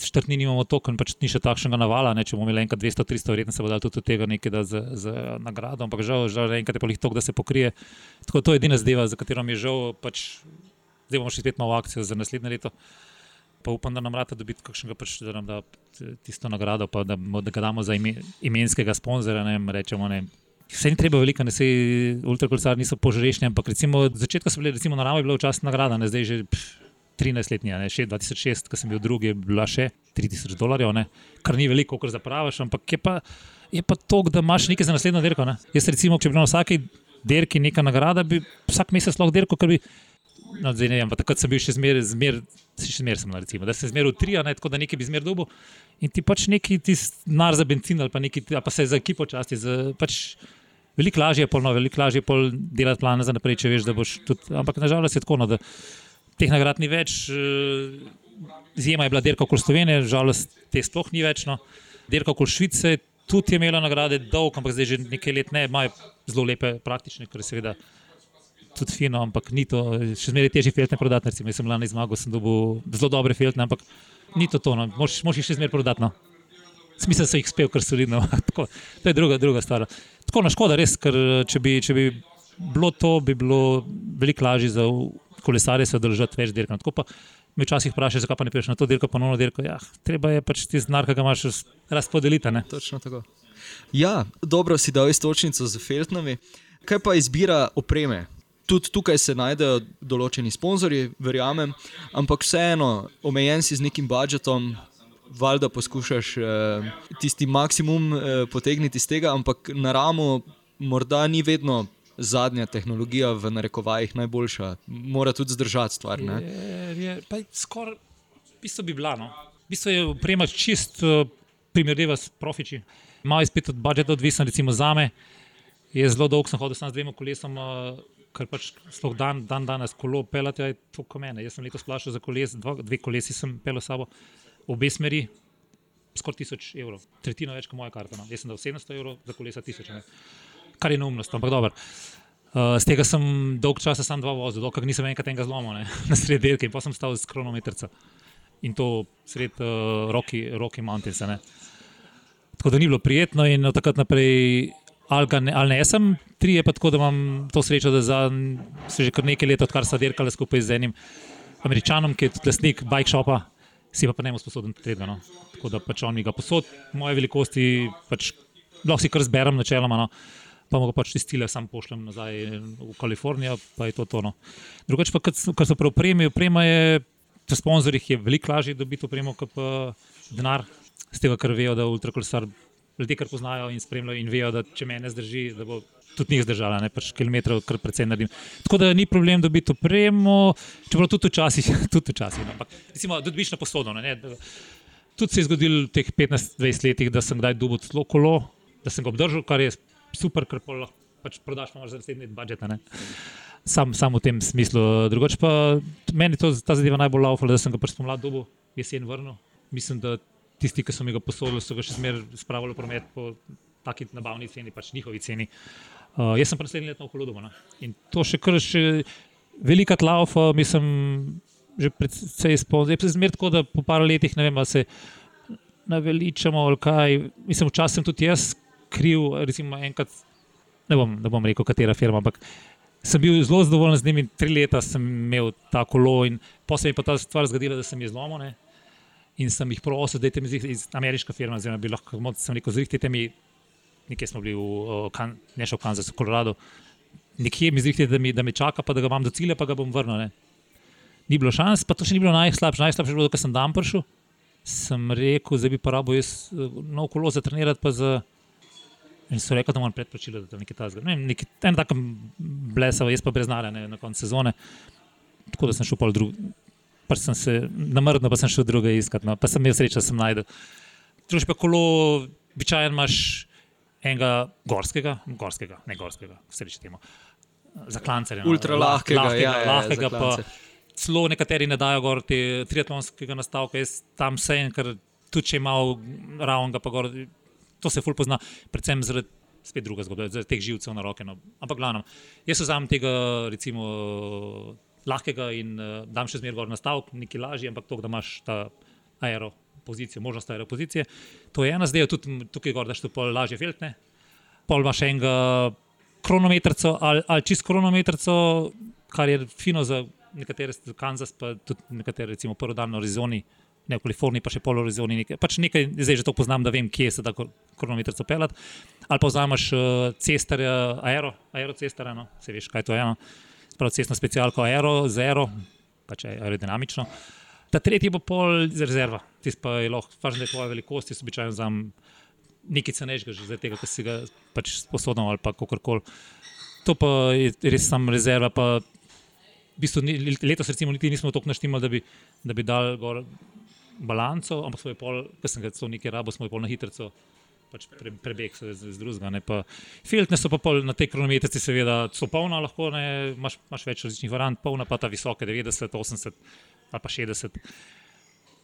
Štrtni nimamo to, ker pač ni še takšnega navala. Ne? Če bomo imeli enkrat 200-300, verjetno se bo dal tudi od tega nekaj za, za nagrado, ampak žal, žal enkrat je pa jih to, da se pokrije. Tako to je edina zdeva, za katero mi je žal, pač, zdaj bomo še spet malo akcijo za naslednje leto. pa upam, da nam rata dobiti kakšnega, pač, da nam da tisto nagrado, pa da, da ga damo za ime, imenskega sponzorja. Ne, rečemo, ne. Vse ni treba veliko, ne se ultrakolesari niso požrešni, ampak recimo od začetka so bili, recimo na Rami je bila včasih nagrada, ne zdaj že. Pff, 13-letni, 2006, ko sem bil drugi, je bila še 3000 dolarjev, ne? kar ni veliko, kar zapraviš, ampak je pa, je pa to, da imaš nekaj za naslednjo dirko. Ne? Jaz, recimo, če bi na vsaki dirki neka nagrada, bi vsak mesec lahko dirko, ker bi no, zdaj ne vem, takrat sem bil še zmeraj, zmer, še zmeraj sem, recimo, da se zmeraj utrija, tako da nekaj bi zmeraj dobil. In ti pač neki ti nar za benzin ali pa, neki, ali pa se za ekipo časti. Za, pač, Veliko lažje je polno, veliko lažje je pol delati plane za naprej, če veš, da boš tudi. Ampak nažalost je tako, no, da teh nagrad ni več. Izjema je bila Dirka okoli Slovenije, žalost te sploh ni več. No. Dirka okoli Švice tudi je imela nagrade dolg, ampak zdaj že nekaj let ne, imajo zelo lepe praktične, ker seveda tudi fino, ampak ni to, še zmeraj težje feltne prodati. Recimo, jaz sem lani zmagal, sem dobil zelo dobre feltne, ampak ni to to, no. moš jih še zmeraj prodati. No. Smisel so jih spel, ker so vidno. to je druga, druga stvar. Tako na škoda, res, ker če bi, če bi bilo to, bi bilo veliko lažje za kolesarje se držati več dirk. Tako pa me včasih vprašajo, zakaj pa ne priješ na to dirko, ponovno dirko. Ja, treba je pač ti znar, ki ga imaš razpodeliti. Točno tako. Ja, dobro si dal istočnico z feltnami. Kaj pa izbira opreme? tudi tukaj se najdejo določeni sponzorji, verjamem, ampak vseeno, omejen si z nekim budžetom, valjda poskušaš eh, tisti maksimum eh, potegniti iz tega, ampak na ramo morda ni vedno. Zadnja tehnologija, v narekovajih, najboljša, mora tudi zdržati stvar. Skoraj, v bistvu bi bila. No. V bistvu je oprema čist uh, primerljiva s profiči. Malo je spet od budžeta odvisno, recimo za me. Je zelo dolgo sem hodil s dvema kolesoma, ker pač sploh dan, dan danes kolo pelati, je to kot mene. Jaz sem letos plačal za koles, dva, dve kolesi sem pel sabo, obe smeri, skoraj 1000 evrov, tretjino več kot moja karta. No. Jaz sem dal 700 evrov za kolesa 1000, ne. kar je neumnost, ampak dobro. Uh, z tega sem dolg časa sam dva vozil, dokaj nisem enkrat enega zlomil ne, na sredi dirke in pa sem stal z kronometrca in to sred uh, Rocky, Rocky Mountains. Ne. Tako da ni bilo prijetno in od takrat naprej ali, ne, ali ne. Sem tri, je pa tako, da imam to srečo, da se že kar nekaj let, odkar sem dirkal skupaj z enim američanom, ki je tudi lastnik bike shopa, si pa, pa ne morem sposoben tega. No. Tako da pač on mi ga posod, moje velikosti, pač, lahko si kar zberem načeloma. No. Pa mu pač tistile, sam pošljem nazaj v Kalifornijo, pa je to tono. Drugače, pa kar so preopremi, oprema je, pri sponzorjih je veliko lažje dobiti opremo, kot pa denar, z tega, ker vejo, da ultrakolesar ljudje, ki poznajo in spremljajo in vejo, da če me ne zdrži, da bo tudi njih zdržala, ne pač kilometrov, kar precej naredim. Tako da ni problem dobiti opremo, čeprav tudi včasih, tudi včasih. No, ampak, recimo, da dobiš na posodo. Da, tudi se je zgodilo v teh 15-20 letih, da sem kdaj dobil celo kolo, da sem ga obdržal, kar je super, ker lahko pač prodaš, imaš za naslednji budžet. Sam, sam v tem smislu. Drugače pa meni to, ta zadeva najbolj laufala, da sem ga pač spomladi dobil, jesen vrnil. Mislim, da tisti, ki so mi ga posodili, so ga še zmeraj spravili v promet po taki nabavni ceni, pač njihovi ceni. Uh, jaz sem naslednji let na okolo doma. No. In to še kar še velika tlaufa, mislim, že predvsej spomnim. Zdaj se zmeraj tako, da po par letih ne vem, se naveličamo ali kaj. Mislim, včasih sem tudi jaz kriv, recimo enkrat, ne bom, ne bom rekel, katera firma, ampak sem bil zelo zadovoljen z njimi. Tri leta sem imel ta kolo in posebej pa ta stvar zgodila, da sem jih zlomil in sem jih prosil, da je tam iz ameriške firme, oziroma bi lahko sem rekel, zrihtite mi, nekje smo bili v kan, Nešel, Kansas, v Koloradu, nekje mi zrihtite, da, da me čaka, pa da ga imam do cilja, pa ga bom vrnil. Ne. Ni bilo šans, pa to še ni bilo najslabše. Najslabše je bilo, da sem dan prišel. Sem rekel, da bi pa rabo jaz nov kolo za trenirati, pa za. In so rekli, da moram predplačilo, da je nekaj tajnega. Ne, nekaj, en tak blesal, jaz pa brez narane na koncu sezone. Tako da sem šel pol drug, pač sem se namrnil, pa sem šel druge iskati. No. Pa sem imel srečo, da sem najdel. Drugič pa kolo, običajno imaš enega gorskega, gorskega, ne gorskega, vse reče temu. Za klancerje. No. Ultra lahkega, lahkega, ja, ja, lahkega pa celo nekateri ne dajo gor te triatlonskega nastavka, jaz tam sem, ker tudi če imam ravnega, pa gor, to se ful pozna, predvsem zaradi. Spet druga zgodba, zaradi teh živcev na roke. No. Ampak, glavno, jaz se zavem tega, recimo, lahkega in uh, dam še zmeraj gor na stavek, nekaj lažje, ampak to, da imaš ta aeropozicijo, možnost aeropozicije. To je ena zdaj, tudi tukaj gor, da še pol lažje feltne. Pol imaš enega kronometrca ali, ali čist kronometrca, kar je fino za nekatere Kansas, pa tudi nekatere, recimo, prvi dan v Arizoni, ne v Kaliforniji, pa še pol v Arizoni. Nekaj. Pač nekaj, zdaj že to poznam, da vem, kje se da kronometrico pelati. Ali pa vzameš uh, cestarja, aero, aerocestarja, no, se veš, kaj to je. No. Prav cestno specialko aero, zero, pač aerodinamično. Ta tretji bo pol z rezerva, tisti pa je lahko, važno je tvoje velikosti, so običajno za nekaj cenejšega, že tega, ker si ga pač sposodil ali pa kakorkoli. To pa je res sam rezerva. Pa, v bistvu, letos recimo niti nismo tako naštemali, da bi, da bi dal gor balanco, ampak smo jo pol, ker sem ga to nekaj rabo, smo jo pol na hitro. Pač pre, prebeg se z, z drugega. Filtne so pa pol na tej kronometrici, seveda, so polna, lahko ne, imaš, imaš več različnih variant, polna pa ta visoka, 90, 80 ali pa 60.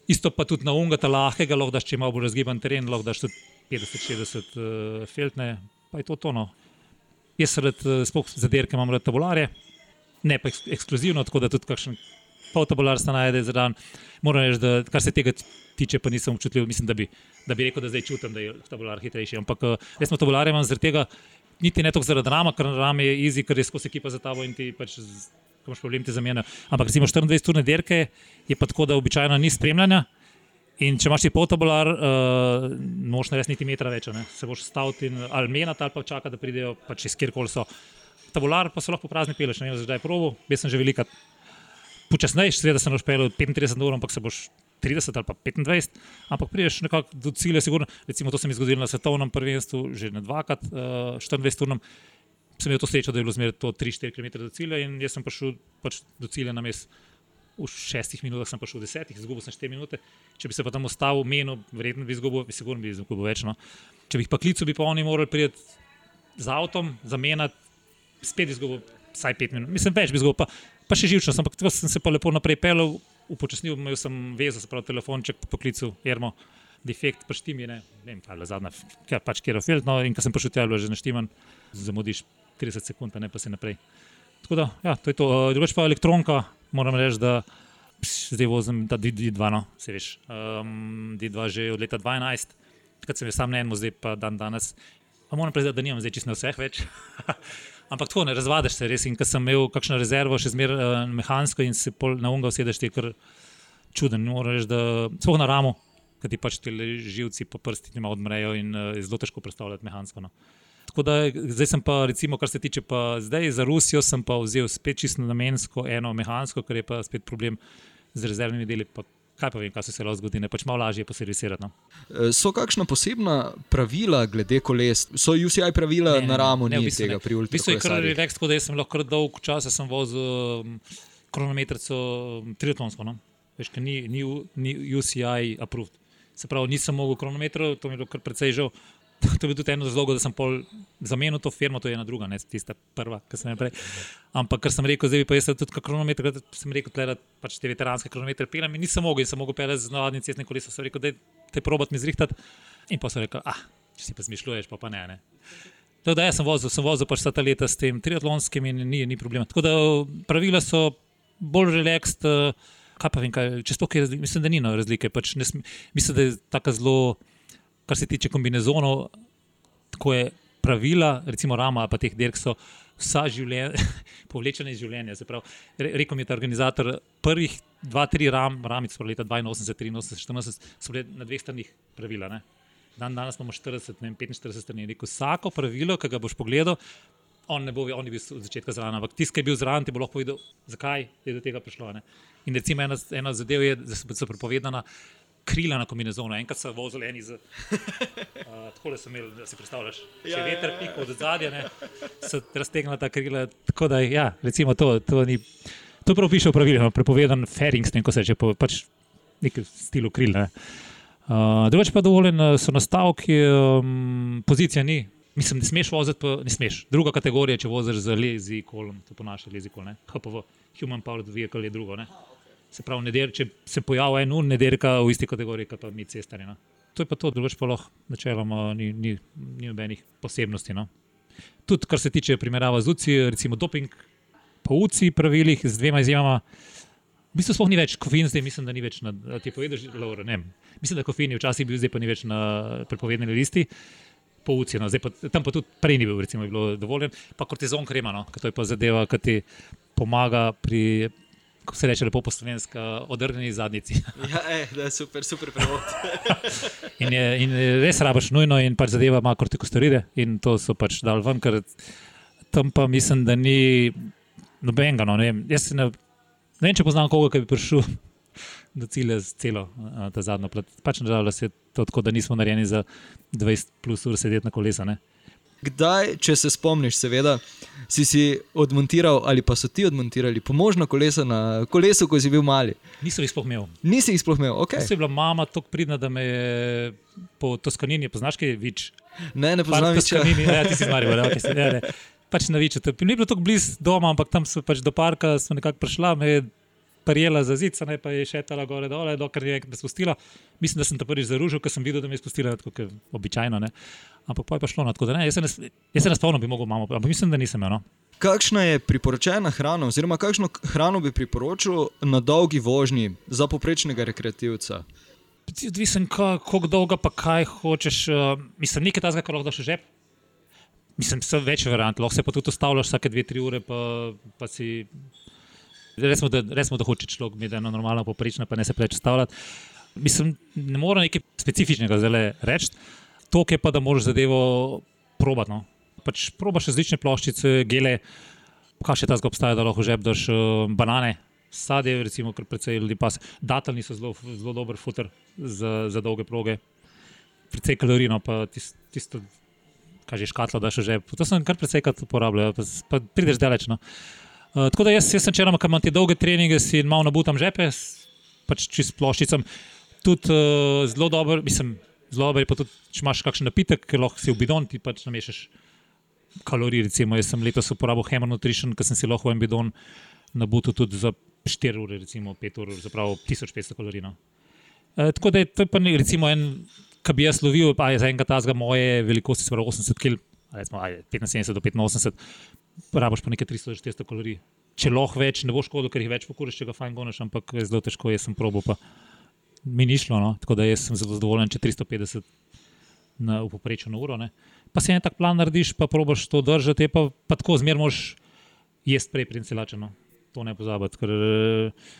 Isto pa tudi na unga, ta lahkega, lahko daš če malo bolj razgiban teren, lahko daš tudi 50-60 uh, filtne, pa je to tono. Jaz rad, uh, sploh za derke imam rad tabularje, ne pa eks ekskluzivno, tako da tudi kakšen tabular se najde za dan. Moram reči, da kar se tega tiče, pa nisem občutljiv, mislim, da bi, da bi rekel, da zdaj čutim, da je tabular hitrejši. Ampak res smo tabularje imam zaradi tega, niti ne toliko zaradi rama, ker ram je easy, ker je skozi ekipa za tabo in ti pač. Ko imaš problem, ti zamenja. Ampak, recimo, 24-urne dirke je pa tako, da običajno ni spremljanja. In če imaš ti potabular, uh, noč ne res niti metra več, ne? se boš stavil in ali menjati ali pa čakati, da pridejo pač iz kjerkoli so. Tabular pa so lahko prazni peleš, ne vem, zdaj probo, jaz sem že velika. Počasnejši, seveda sem lahko pel 35 ur, ampak se boš 30 ali pa 25, ampak prideš nekako do cilja, sigurno. Recimo to se mi je zgodilo na svetovnem prvenstvu, že na dvakrat, uh, 24 ur sem imel to srečo, da je bilo zmeraj to 3-4 km do cilja in jaz sem prišel pač do cilja na mest. V šestih minutah sem prišel v desetih, izgubil sem štiri minute. Če bi se pa tam ostal, menil, verjetno bi izgubil, bi sigurno bi izgubil več. No. Če bi jih pa klical, bi pa oni morali priti z avtom, zamenjati, spet izgubil vsaj pet minut. Mislim, več bi izgubil, pa, pa še živčno, ampak tako sem se pa lepo naprej pelil, upočasnil, imel sem vezo, se pravi telefonček, poklical, Jermo, defekt, pač ti mi je, ne, ne vem, je zadnja, kaj pač kjer je filtr, no in ko sem prišel tja, je že naštiman, zamudiš 30 sekund, ne pa se naprej. Tako da, ja, to je to. Uh, drugač pa elektronka, moram reči, da pš, zdaj vozim ta D2, no, se veš. Um, D2 že od leta 2012, takrat sem jih sam na enem, zdaj pa dan danes. Pa moram priznati, da nimam zdaj čisto vseh več. Ampak tako ne razvadiš se res. In ker sem imel kakšno rezervo, še zmeraj uh, mehansko in se na unga usedeš, ti je kar čuden. Moram reči, da smo na ramu, ker ti pač ti živci po prsti odmrejo in uh, je zelo težko predstavljati mehansko. No. Tako da zdaj sem pa, recimo, kar se tiče pa zdaj za Rusijo, sem pa vzel spet čisto namensko, eno mehansko, ker je pa spet problem z rezervnimi deli. Kaj pa vem, kaj se je lahko zgodilo, pač malo lažje poservisirati. No. E, so kakšna posebna pravila glede koles? So UCI pravila ne, na ramo, ne, ne v tega pri Ultrasu? V bistvu je kar revex, tako da sem lahko dolg čas vozil um, kronometrico um, triatlonsko. No. Veš, ni, ni, ni UCI approved. Se pravi, nisem mogel kronometrov, to mi je bilo kar precej žal. To je bil tudi en razlog, da sem zamenil to firmo, to je ena druga, ne tista prva, ki sem jo prej. Ampak, kar sem rekel, zdaj pa jaz tudi kronometer, sem rekel, da pač te veteranske kronometre pelem in nisem mogel, in sem mogel pelati z navadnim cestnim kolesom. Sem rekel, da te probat mi zrihtati. In pa sem rekel, ah, če si pa zmišljuješ, pa, pa ne. ne. Tako da jaz sem vozil, sem vozil pač ta leta s tem triatlonskim in ni, ni problema. Tako da pravila so bolj relaxed. Kaj pa vem, kaj, če sploh je razlika, mislim, da ni no razlike. Pač mislim, da je tako zelo kar se tiče kombinezonov, tako je pravila, recimo Rama ali pa teh dirk so vsa življenja, povlečena iz življenja. Re, rekel mi je ta organizator, prvih dva, tri ram, ramic, leta 82, 83, 14, so bile na dveh stranih pravila. Ne? Dan danes imamo 40, ne, 45 strani. Rekel, vsako pravilo, ki ga boš pogledal, on ne bo, on bil od začetka zraven, ampak tisti, ki je bil zraven, ti bo lahko povedal, zakaj je do tega prišlo. Ne? In recimo ena, ena zadev je, da so prepovedana krila na kombinezonu, enkrat so vozili eni z. Uh, tako sem imel, da si predstavljaš, če ja, veter ja, pika od zadja, se raztegna ta krila. Tako da, ja, recimo to, to ni. To prav piše v pravilih, prepovedan fairings, ne ko se reče, pač neki stil kril. Ne. Uh, Drugič pa dovoljen so nastavki, um, pozicija ni. Mislim, ne smeš voziti, pa ne smeš. Druga kategorija, če voziš z lezikolom, to ponaša lezikol, HPV, Human Powered Vehicle je drugo. Ne. Se pravi, neder, če se pojavi en ur, nederka v isti kategoriji, kot mi cestari. No. To je pa to, drugače pa lahko načeloma ni, ni, ni nobenih posebnosti. No. Tudi kar se tiče primerjava z UCI, recimo doping po UCI pravilih z dvema izjemama. V bistvu sploh ni več kofein, zdaj mislim, da ni več na ti povedal, Laura, ne. Mislim, da kofein je včasih bil, zdaj pa ni več na prepovedni listi. Po UCI, no. pa, tam pa tudi prej ni bil, recimo, bilo dovoljen. Pa kortizon krema, no. to je pa zadeva, ki ti pomaga pri Ko se reče lepo po slovenski, odrgnjeni zadnjici. Ja, ej, da je super, super prevod. In, je, in res rabaš nujno, in pač zadeva ima kortikosteride, in to so pač dal ven, ker tam pa mislim, da ni nobenega. No, ne, vem. Jaz ne, ne vem, če poznam koga, ki bi prišel do cilja z celo ta zadnjo plat. Pač nažalost je to tako, da nismo narejeni za 20 plus ur sedeti na kolesa. Ne. Kdaj, če se spomniš, seveda, si si odmontiral ali pa so ti odmontirali pomožno koleso na kolesu, ko si bil mali? Nisem jih sploh imel. Nisi jih sploh imel, ok. Jaz sem bila mama tako pridna, da me je po Toskanini, poznaš kaj vič. Ne, ne poznam več. Ja, ti si zmari, okay, se, ne, ne. Pač na viču. Ni bilo tako blizu doma, ampak tam smo pač do parka, nekako prišla, me je prijela za zid, ne pa je šetala gore dole, dokler je enkrat spustila. Mislim, da sem te prvič zaružil, ker sem videl, da me je spustila tako kot običajno. Ne. Ampak pa je pa šlo na tako, da ne, jaz se ne, jaz se ne spomnim, bi mogel mamo, ampak mislim, da nisem imel. No. Kakšna je priporočena hrana, oziroma kakšno hrano bi priporočil na dolgi vožnji za poprečnega rekreativca? Odvisen, kako dolgo pa kaj hočeš. Uh, mislim, nekaj tazga, kar lahko daš v žep. Mislim, so več variant, lahko se pa tudi ustavljaš vsake dve, tri ure, pa, pa si. Resmo da, resmo, da hoče človek imeti eno normalno poprečno, pa ne se preveč ustavljati. Mislim, ne morem nekaj specifičnega zdaj reči, to je pa, da moraš zadevo probati. No. Pač probaš različne ploščice, gele, kaj še tazga obstaja, da lahko v žep daš uh, banane. Sadje, recimo, kar precej ljudi pas. Dateljni so zelo, zelo dober futer za, za dolge proge, precej kalorino, pa tisto, tisto kaj že škatlo, da še že. To sem kar precej krat uporabljal, pa, pa prideš daleč. No. Uh, tako da jaz, jaz sem čerama, ki imam te dolge treninge, si malo nabutam žepe, pač čist ploščicam. Tudi uh, zelo dober, mislim, zelo dober je pa tudi, če imaš kakšen napitek, ker lahko si v bidon, ti pač namešaš kalorij. Recimo, jaz sem letos uporabil Hammer Nutrition, ker sem si lahko en bidon nabutil tudi za 4 ure, recimo 5 ur, zapravo 1500 kalorij. No. E, tako da je to je pa ne, recimo en, ki bi jaz lovil, pa je za enega tazga moje velikosti, se pravi 80 kg, recimo ajde, 75 do 85, rabaš pa nekaj 300 do 400 kalorij. Če lahko več, ne bo škodo, ker jih več pokuriš, če ga fajn gonaš, ampak je zelo težko, jaz sem probo, pa mi ni šlo, no. tako da jaz sem zelo zadovoljen, če 350 na, v povprečju na uro. Ne. Pa si en tak plan narediš, pa probaš to držati, pa, pa tako zmer moš jesti prej princelačeno. To ne pozabiti. Ker, eh,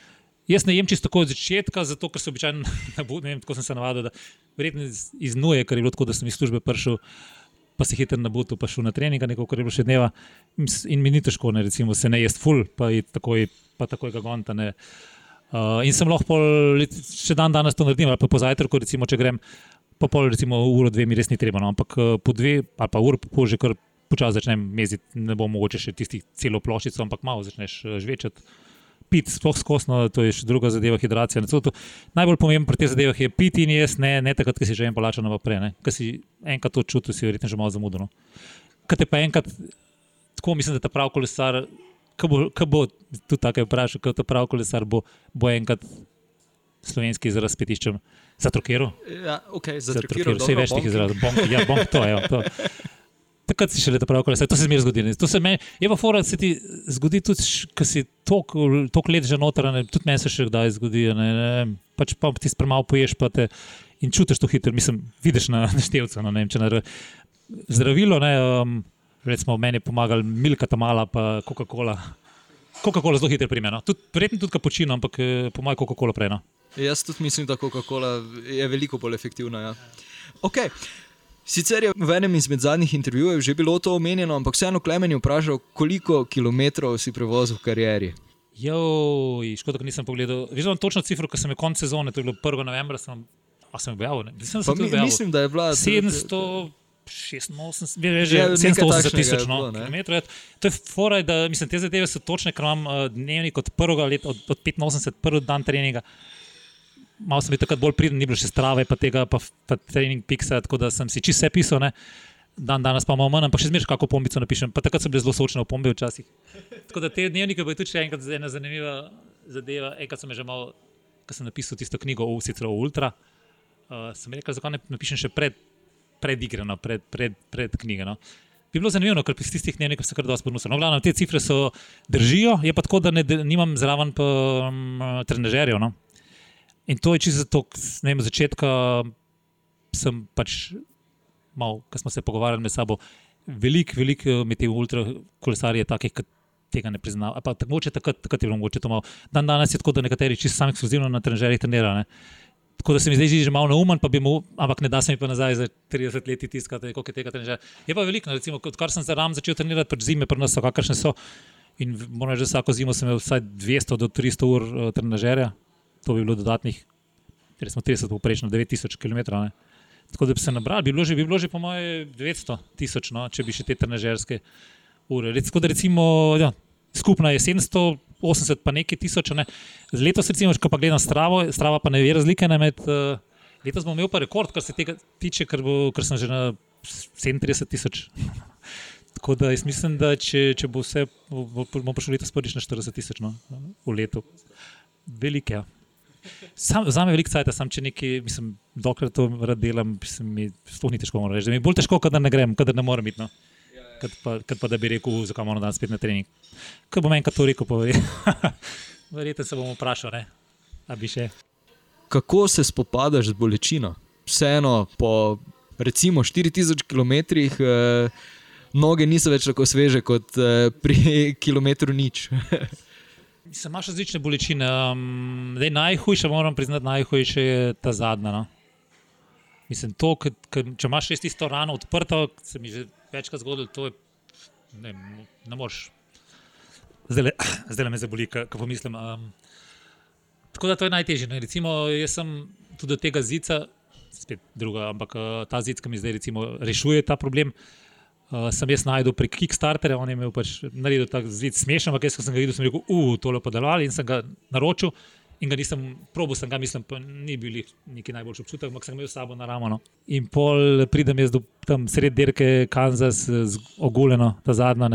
jaz ne jem čisto tako od začetka, zato ker se običajno ne vem, tako sem se navadil, da verjetno iz nuje, ker je bilo tako, da sem iz službe prišel. Pa si hiter na butu, pa šel na trening, neko kar je bilo še dneva. In mi ni težko, ne, recimo, se ne jesti ful, pa, iti takoj, pa takoj ga gonta. Ne. Uh, in sem lahko, pol, še dan danes to naredim, ali pa po zajtrku, recimo, če grem, pa pol, recimo, uro, dve mi res ni treba. No. Ampak uh, po dve, ali pa uro, po že kar počasi začnem meziti, ne bo mogoče še tistih celo ploščico, ampak malo začneš uh, žvečati. Pit, sploh skosno, to je še druga zadeva, hidracija. Ne, to, to, najbolj pomembno pri teh zadevah je piti in jesti, ne, ne takrat, ko si že en polačen naprej. Ker si enkrat to čutil, si verjetno že malo zamudil. No. Kaj te pa enkrat, tako mislim, da ta prav kolesar, ko bo, bo tudi tako je vprašal, ko ta prav kolesar bo, bo enkrat slovenski izraz s petiščem za trokero. Ja, okay, za Za trokiro, trokero, vse več teh izrazov. Bonk, ja, bonk, to je. Takrat si šele ta prav kolesar, to se zmeraj zgodi. To se meni, je pa fora, da se ti zgodi tudi, ko si toliko let že noter, ne, tudi meni se še kdaj zgodi. Ne, ne, pač pa ti spremalo poješ, pa te in čutiš to hitro, mislim, vidiš na naštevcu. No, ne če na zdravilo, ne, um, recimo meni je pomagal Milka Tamala, pa Coca-Cola. Coca-Cola zelo hitro primeno. Tud, verjetno tudi kapučino, ampak eh, po mojem Coca-Cola prej. No. Jaz tudi mislim, da Coca-Cola je veliko bolj efektivna. Ja. Okay. Sicer je v enem izmed zadnjih intervjujev že bilo to omenjeno, ampak vseeno Klemen je vprašal, koliko kilometrov si prevozil v karieri. Joj, škoda, da nisem pogledal. Veš, imam točno cifro, ker sem je konec sezone, to je bilo 1. novembra, sem, a sem objavil. Mislim, da mi, objavil. mislim, da je bila 700. 86, veš, Ja, že nekaj 780 takšnega tisoč no, kilometrov. To je foraj, da mislim, te zadeve so točne, ker imam uh, dnevnik od prvega leta, od, od 85, prvi dan treninga. Malo sem bil takrat bolj priden, ni bilo še strave, pa tega, pa, pa trening piksa, tako da sem si čisto vse pisal. Ne. Dan danes pa malo manj, ampak še zmeraj kako pombico napišem. Pa takrat so bile zelo sočne opombe včasih. Tako da te dnevnike bo tudi še enkrat ena zanimiva zadeva. Enkrat sem že malo, ko sem napisal tisto knjigo o sicer o Ultra, uh, sem rekel, zakaj ne napišem še pred, pred igrano, pred, pred, pred knjigo. No. Bi bilo zanimivo, ker iz tistih dnevnikov se kar dosti ponusa. No, glavno, te cifre so držijo, je pa tako, da ne, nimam zraven pa, um, trenažerjev. No. In to je čisto zato, ne vem, začetka sem pač malo, ko smo se pogovarjali med sabo, veliko, veliko med temi ultrakolesarji je takih, ki tega ne priznam. Pa, tak, mogoče takrat, takrat je bilo mogoče to malo. Dan danes je tako, da nekateri čisto sami ekskluzivno na trenerjih trenirajo. Tako da se mi zdaj že malo neumen, pa bi mu, ampak ne da se mi pa nazaj za 30 let tiskati, koliko je tega trenerja. Je pa veliko, recimo, odkar sem za ram začel trenirati, pač zime pri nas so kakršne so. In moram reči, da vsako zimo sem imel vsaj 200 do 300 ur uh, trenerja, to bi bilo dodatnih, ker smo 30 poprečno 9000 km. Ne. Tako da bi se nabral, bi bilo že, bi bilo že po moje 900 tisoč, no, če bi še te trenerske ure. Tako da recimo, ja, skupna je 780, pa nekaj tisoč. Ne. Letos, recimo, ko pa gledam stravo, strava pa ne ve razlike. Ne, med, uh, letos bom imel pa rekord, kar se tega tiče, ker, bo, ker sem že na 37 tisoč. Tako da jaz mislim, da če, če bo vse, bomo prišli letos prvič na 40 tisoč no, v letu. Velike. Ja. Za me je veliko cajt, sam če nekaj, mislim, dokler to rad delam, mislim, mi sploh ni težko reči. Mi je bolj težko, kadar ne grem, kadar ne morem iti. No. Kad pa, kad pa da bi rekel, zakaj moram danes spet na trening. Ko bom enkrat to rekel, pa verjetno se bom vprašal, ne? a bi še. Kako se spopadaš z bolečino? Vseeno po recimo 4000 km. Eh, Noge niso več tako sveže kot uh, pri kilometru nič. Sem imaš različne bolečine. Um, najhujša, moram priznati, najhujša je ta zadnja. No? Mislim, to, k, k, če imaš res isto rano odprto, se mi že večkrat zgodilo, to je. Ne, ne moreš. Zdaj, me zaboli, ko pomislim. Um, tako da to je najtežje. Ne? Recimo, jaz sem tudi do tega zica, spet druga, ampak uh, ta zid, ki mi zdaj recimo, rešuje ta problem. Uh, sem jaz najdel prek Kickstarterja, on je imel pač naredil ta zid smešen, ampak jaz, sem ga videl, sem rekel, uf, tole podaljšali in sem ga naročil. In ga nisem, probo sem ga, mislim, pa ni bil neki najboljši občutek, ampak sem ga imel s sabo na ramo. In pol pridem jaz do tam sred dirke Kansas, oguleno, ta zadnja.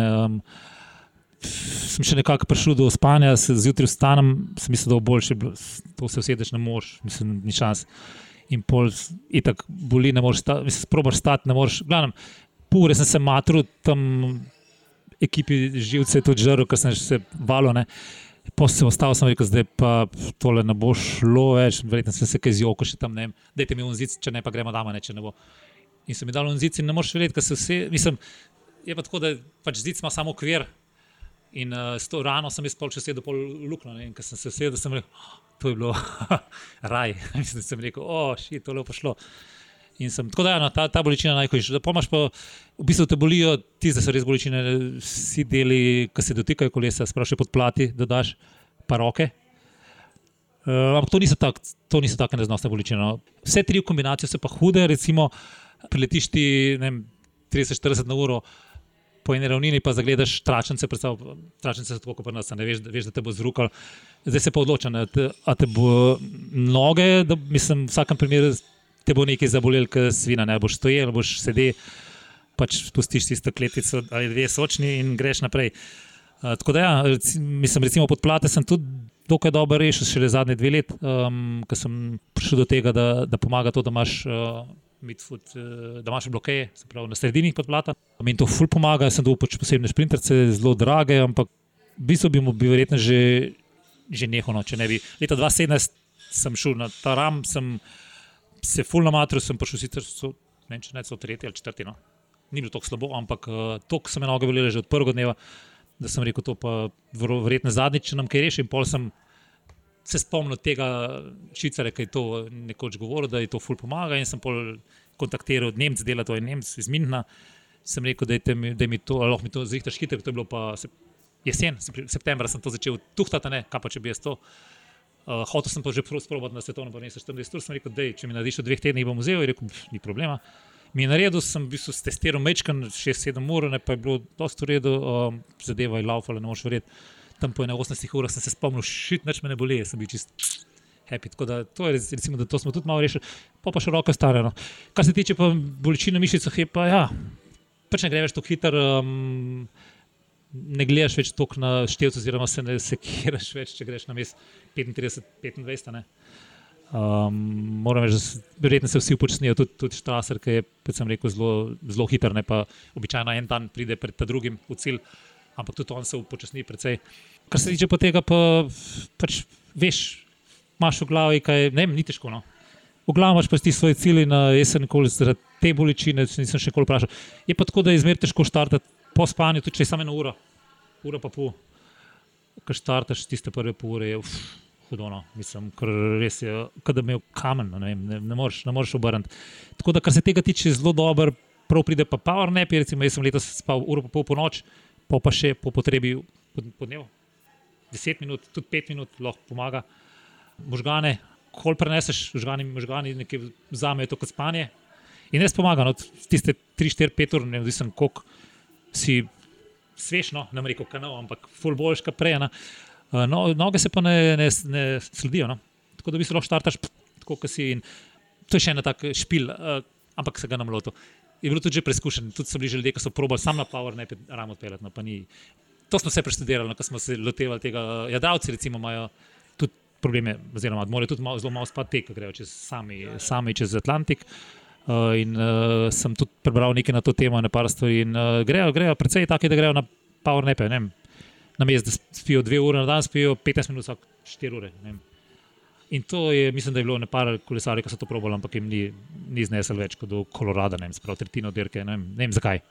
Sem še nekako prišel do spanja, zjutraj vstanem, sem mislil, da bo boljše, to se usedeš, ne moreš, mislim, ni čas. In pol, itak, boli, ne moreš, mislim, probaš stati, ne moreš. Glavnem, pol ure sem se matru, tam ekipi živce tudi žrl, ker sem se valo. Ne. Pa sem ostal, sem rekel, zdaj pa tole ne bo šlo več, verjetno sem se kaj zjoko še tam, ne vem, dajte mi unzic, če ne pa gremo dama, ne, če ne bo. In sem mi dal unzic in ne moreš verjeti, ker se vse, mislim, je pa tako, da pač zic ima samo kvir. In uh, s to rano sem jaz pol čez sedem pol luknjo in ker sem se sedel, sem rekel, oh, to je bilo raj. Mislim, sem rekel, o, oh, šit, tole pa šlo. Sem, tako da je no, ta, ta bolečina najhujša. Pomaž pa, v bistvu te bolijo, ti zdaj so res bolečine, vsi deli, ki se dotikajo kolesa, sprašuje pod plati, da daš pa roke. Uh, ampak to niso tako tak neznosne bolečine. No. Vse tri v kombinaciji so pa hude, recimo, priletiš ti 30-40 na uro. Po eni ravnini pa zagledaš tračnice, tračnice so tako kot pri nas, ne veš, veš, da te bo zrukal. Zdaj se pa odloča, da te bo noge, da mislim, v vsakem primeru te bo nekaj zabolel, ker svina ne boš stojil, boš sedel, pač spustiš tisto kletico ali dve sočni in greš naprej. Uh, tako da, ja, mislim, recimo pod plate sem tudi dokaj dobro rešil, šele zadnje dve leti, um, ko sem prišel do tega, da, da pomaga to, da imaš. Uh, Midfoot, da imaš blokeje, se pravi na sredini pod plata. Mi to ful pomaga, sem dobil pač posebne sprinterce, zelo drage, ampak v bistvu bi mu bi verjetno že, že nehal. No, če ne bi. Leta 2017 sem šel na ta ram, sem se full na matru, sem prišel sicer, so, ne vem, ne so tretji ali četrti. No. Ni bilo tako slabo, ampak uh, eh, to, so me noge bolele že od prvega dneva, da sem rekel, to pa verjetno zadnjič, če nam kaj reši. In pol sem se spomnil tega švicare, ki je to nekoč govoril, da je to full pomaga. In sem pol kontaktiral Nemce, dela to je Nemc iz Minna. Sem rekel, da je mi to, lahko mi to zrihtaš hitro, to je bilo pa jesen, septembra sem to začel tuhtati, ne, kaj pa če bi jaz to. Uh, hotel sem pa že sprobati na svetovno prvenstvo 40 ur, sem rekel, da če mi narediš v dveh tednih, bom vzel, rekel, ni problema. Mi je naredil, sem bil testiral mečkan 6-7 ur, ne pa je bilo dosto v redu, um, zadeva je laufala, ne moš verjeti. Tam po 18 urah sem se spomnil, šit, nič me ne boli, sem bil čist happy. Tako da to je, recimo, da to smo tudi malo rešili, pa pa še roke stare. No. Kar se tiče pa bolečine v mišicah, je pa ja, pač ne greš tako hitro. Um, ne gledaš več toliko na števce, oziroma se ne sekiraš več, če greš na mest 35-25. Um, moram reči, da verjetno se vsi upočasnijo, tudi, tudi Štraser, ki je, kot sem rekel, zelo, zelo hiter, ne pa običajno en dan pride pred drugim v cilj, ampak tudi on se upočasni precej. Kar se tiče pa tega, pa, pač veš, imaš v glavi, kaj ne, ni težko. No? V glavi imaš pa ti svoje cilje, jaz sem nikoli zaradi te bolečine, nisem še nikoli vprašal. Je pa tako, da je izmer težko štartati po spanju, tudi če je samo ena ura, ura pa pol. ko štartaš tiste prve pol ure, je uf, hudo. No. Mislim, ker res je, kot da bi imel kamen, no, ne, ne, ne moreš, ne moreš obrniti. Tako da, kar se tega tiče, zelo dober, prav pride pa power nap, recimo, jaz sem letos spal uro pa pol po noč, pa pa še po potrebi po, po dnevu. 10 minut, tudi 5 minut lahko pomaga. Možgane, kol preneseš, možgani, možgani nekaj vzamejo to kot spanje. In res pomaga, no, tiste 3, 4, 5 ur, ne vem, koliko si svešno, ne rekel kanal, ampak full boljš, kot prej. No, noge se pa ne, ne, ne sledijo. No. Tako da bi se lahko štartaš, tako kot si. In to je še en tak špil, uh, ampak se ga nam loto. Je bilo tudi že preizkušeno, tudi so bili že ljudje, ki so probali sam na Power ne ramo odpeljati. No, to smo vse preštudirali, no, ko smo se lotevali tega. Jadavci recimo imajo tudi probleme, oziroma morajo tudi malo, zelo malo spati tek, grejo čez sami, sami čez Atlantik. Uh, in uh, sem tudi prebral nekaj na to temo, na par stvari. In uh, grejo, grejo, predvsej tako, da grejo na Power Nepe. Na mestu, da spijo dve ure na dan, spijo 15 minut, vsak 4 ure. In to je, mislim, da je bilo nekaj kolesarjev, ki so to probali, ampak jim ni, ni znesel več kot do Kolorada, ne vem, sprav tretjino dirke, ne vem, ne vem zakaj.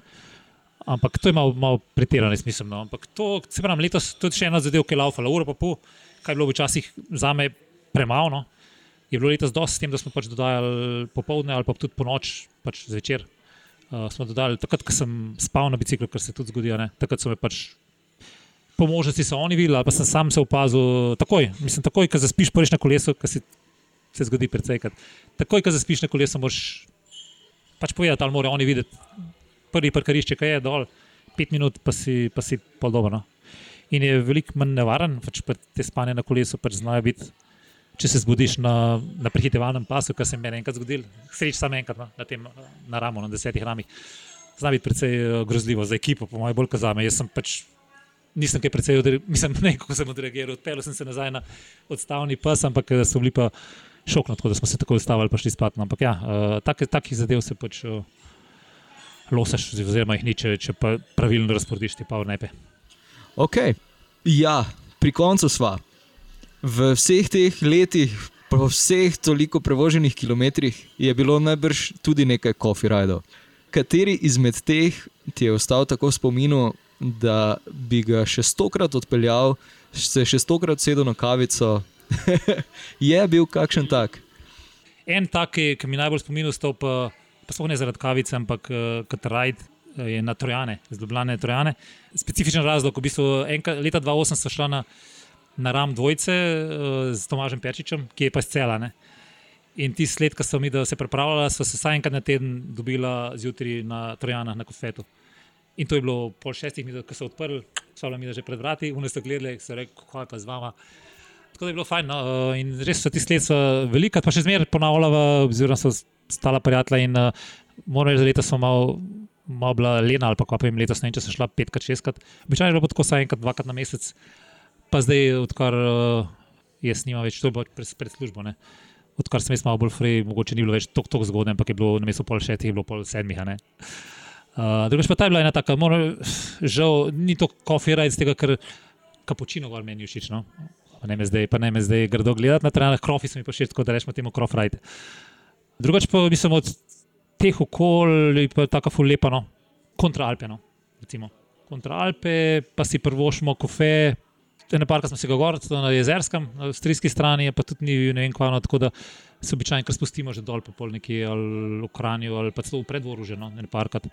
Ampak to je malo, malo pretirano, mislim. No. Ampak to, se pravi, letos tudi še ena zadeva, ki je laufala, uro pa pol, kaj je bilo včasih za me premalo. No je bilo letos dosti s tem, da smo pač dodajali popoldne ali pa tudi po noč, pač zvečer. Uh, smo dodali takrat, ko sem spal na biciklu, kar se tudi zgodi. Takrat so me pač po možnosti so oni videli, pa sem sam se opazil takoj. Mislim, takoj, ko zaspiš, poriš na kolesu, kar se, se zgodi predvsej. Takoj, ko zaspiš na kolesu, moraš pač povedati, ali morajo oni videti prvi parkarišče, kaj je dol, pet minut, pa si, pa si podobno. In je veliko manj nevaren, pač te spanje na kolesu pač znajo biti če se zbudiš na, na prehitevalnem pasu, kar se mi je enkrat zgodilo, sreč samo enkrat no, na tem na ramu, na desetih ramih. Zna biti precej eh, grozljivo za ekipo, po mojem, bolj kazame. Jaz sem pač nisem kaj precej odreagiral, mislim, ne kako sem odreagiral, odpeljal sem se nazaj na odstavni pas, ampak eh, so bili pa šokno, tako da smo se tako ustavili, pa šli spat. No. Ampak ja, takih tak zadev se pač losaš, oziroma jih ni, če, če pa pravilno razporediš te pa v nepe. Ok, ja, pri koncu sva v vseh teh letih, po vseh toliko prevoženih kilometrih, je bilo najbrž tudi nekaj kofirajdov. Kateri izmed teh ti je ostal tako v spominu, da bi ga še stokrat odpeljal, se še stokrat sedel na kavico? je bil kakšen tak? En tak, ki mi najbolj spominu, pa, pa sploh ne zaradi kavice, ampak uh, kot rajd. Eh, je na Trojane, zdobljene Trojane. Specifičen razlog, v bistvu enkrat, leta 2008 so šla na na ram dvojce uh, z Tomažem Pečičem, ki je pa scela. Ne? In ti sled, ki so mi se pripravljali, so se vsaj enkrat na teden dobila zjutraj na Trojanah na kofetu. In to je bilo pol šestih minut, ko so odprli, so bili že pred vrati, v nesto gledali, so rekli, kako je pa z vama. Tako da je bilo fajn. No? Eh, in res so ti sled velika, pa še zmeraj ponavljala, oziroma so stala prijatelja. In uh, moram reči, da leta smo malo. Malo bila lena, ali pa pa jim letos ne, če so šla petkrat, šestkrat. Običajno je bilo tako, vsaj enkrat, dvakrat na mesec, pa zdaj, odkar uh, jaz nimam več, to je bilo pred, pred službo. Ne? Odkar sem jaz malo bolj fraj, mogoče ni bilo več tako zgodno, ampak je bilo na mestu pol šestih, je bilo pol sedmih. Uh, Drugič pa ta je bila ena taka, mora, žal, ni to kofira iz tega, ker kapučino gor meni všeč. No? Ne me zdaj, pa ne me zdaj grdo gledati na terenah, krofi so mi pa všeč, tako da rečemo temu krofrajte. Drugič pa mislim od teh okolij, pa je tako fulepano, kontra Alpe. No? Kontra Alpe, pa si prvošmo kofe, ene parka smo se ga gorili, tudi na jezerskem, na avstrijski strani, pa tudi ni ne vem kvano, tako da se običajno kar spustimo že dol, pa pol nekje ali v Kranju ali pa celo v predvoru že, no, ene parkat.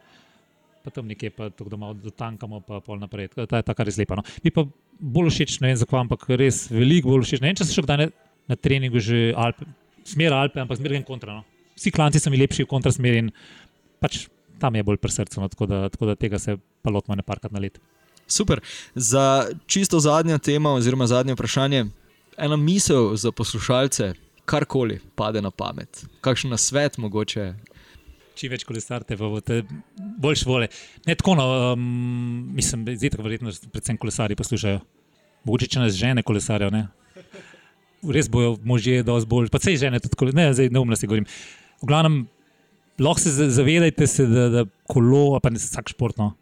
Pa tam nekje, pa tako da malo dotankamo, pa pol naprej. Ta je tako res lepa. No. Mi pa bolj všeč, ne vem zakaj, ampak res veliko bolj všeč. Ne vem, če se še kdaj na treningu že Alpe, smer Alpe, ampak gen kontra. No. Vsi klanci so mi lepši v kontrasmeri in pač tam je bolj pri srcu, no, tako, da, tako da tega se pa lotimo ne parkat na let. Super. Za čisto zadnja tema, oziroma zadnje vprašanje, ena misel za poslušalce, karkoli pade na pamet, kakšen svet mogoče. Čim več kolesarite, pa boste boljš vole. Ne tako, no, um, mislim, tako verjetno, da predvsem kolesari poslušajo. Mogoče če nas žene kolesarijo, ne. Res bojo možje, da vas bolj, pa se žene tudi ne, zdaj neumnosti govorim. V glavnem, lahko se zavedajte, se, da, da kolo, pa ne vsak športno,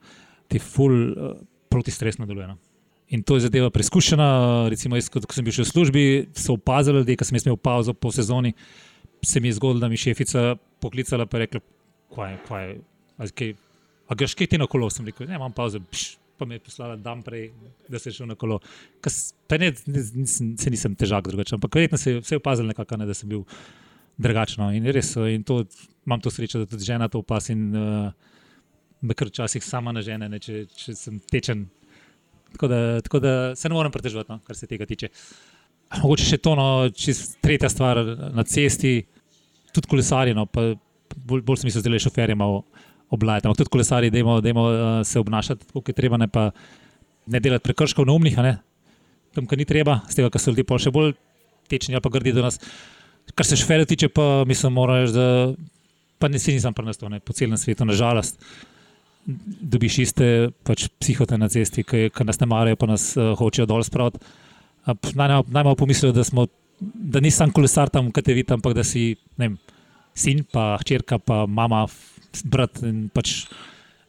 ti ful. Uh, protistresno deluje. No. In to je zadeva preizkušena. Recimo, jaz, ko sem bil še v službi, so opazili, da sem imel pauzo po sezoni. Se mi je zgodilo, da mi šefica poklicala in rekla: Kaj je, kaj je, kaj, a greš kaj ti na kolo? Sem rekel: Ne, imam pauzo, pa me je poslala dan prej, da se je šel na kolo. Kas, ne, ne, nisem, se nisem težak drugačen, ampak verjetno se je opazil nekako, ne, da sem bil drugačno. In res, in to, imam to srečo, da tudi žena to opaz in uh, me kar včasih sama na žene, ne, če, če sem tečen. Tako da, tako da se ne morem pretežovati, no, kar se tega tiče. Mogoče še to, no, čist tretja stvar na cesti, tudi kolesarji, no, pa bolj, bolj sem se zdaj le šoferje malo oblajati. Ampak tudi kolesarji, da uh, se obnašati tako, kot je treba, ne pa ne delati prekrškov na umnih, tam, kar ni treba, z tega, kar so ljudje pa še bolj tečni ali pa grdi do nas. Kar se šoferjev tiče, pa mislim, moraš, da pa ne si nisem prenesel po celem svetu, nažalost. Dobiš iste pač, psihote na cesti, ki, ki nas ne marajo, pa nas uh, hočejo dol spraviti. Najmanj pomislijo, da, da nisem kolesar tam, kaj te vidim, ampak da si vem, sin, pa hčerka, pa mama, brat. Pač,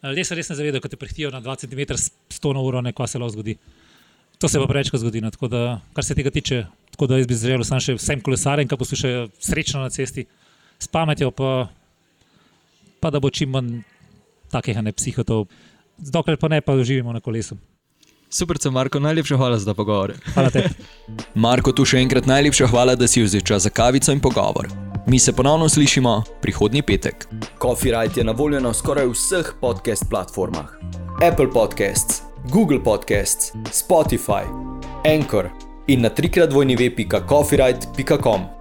Ljudje se res ne zavedajo, da te prehitijo na 2 cm, 100 na uro, nekaj se lahko zgodi. To se pa prečka zgodi. No. Da, kar se tega tiče, tako da jaz bi želel samo še vsem kolesarjem, ki poslušajo srečno na cesti, s pametjo, pa, pa da bo čim manj takih ne psihotov, dokler pa ne pa živimo na kolesu. Super, Marko, najlepša hvala za pogovor. Hvala te. Marko, tu še enkrat najlepša hvala, da si vzel čas za kavico in pogovor. Mi se ponovno slišimo prihodnji petek. Copyright je na voljo na skoraj vseh podcast platformah: Apple Podcasts, Google Podcasts, Spotify, Anchor in na trikrat vojni web.coffeeright.com.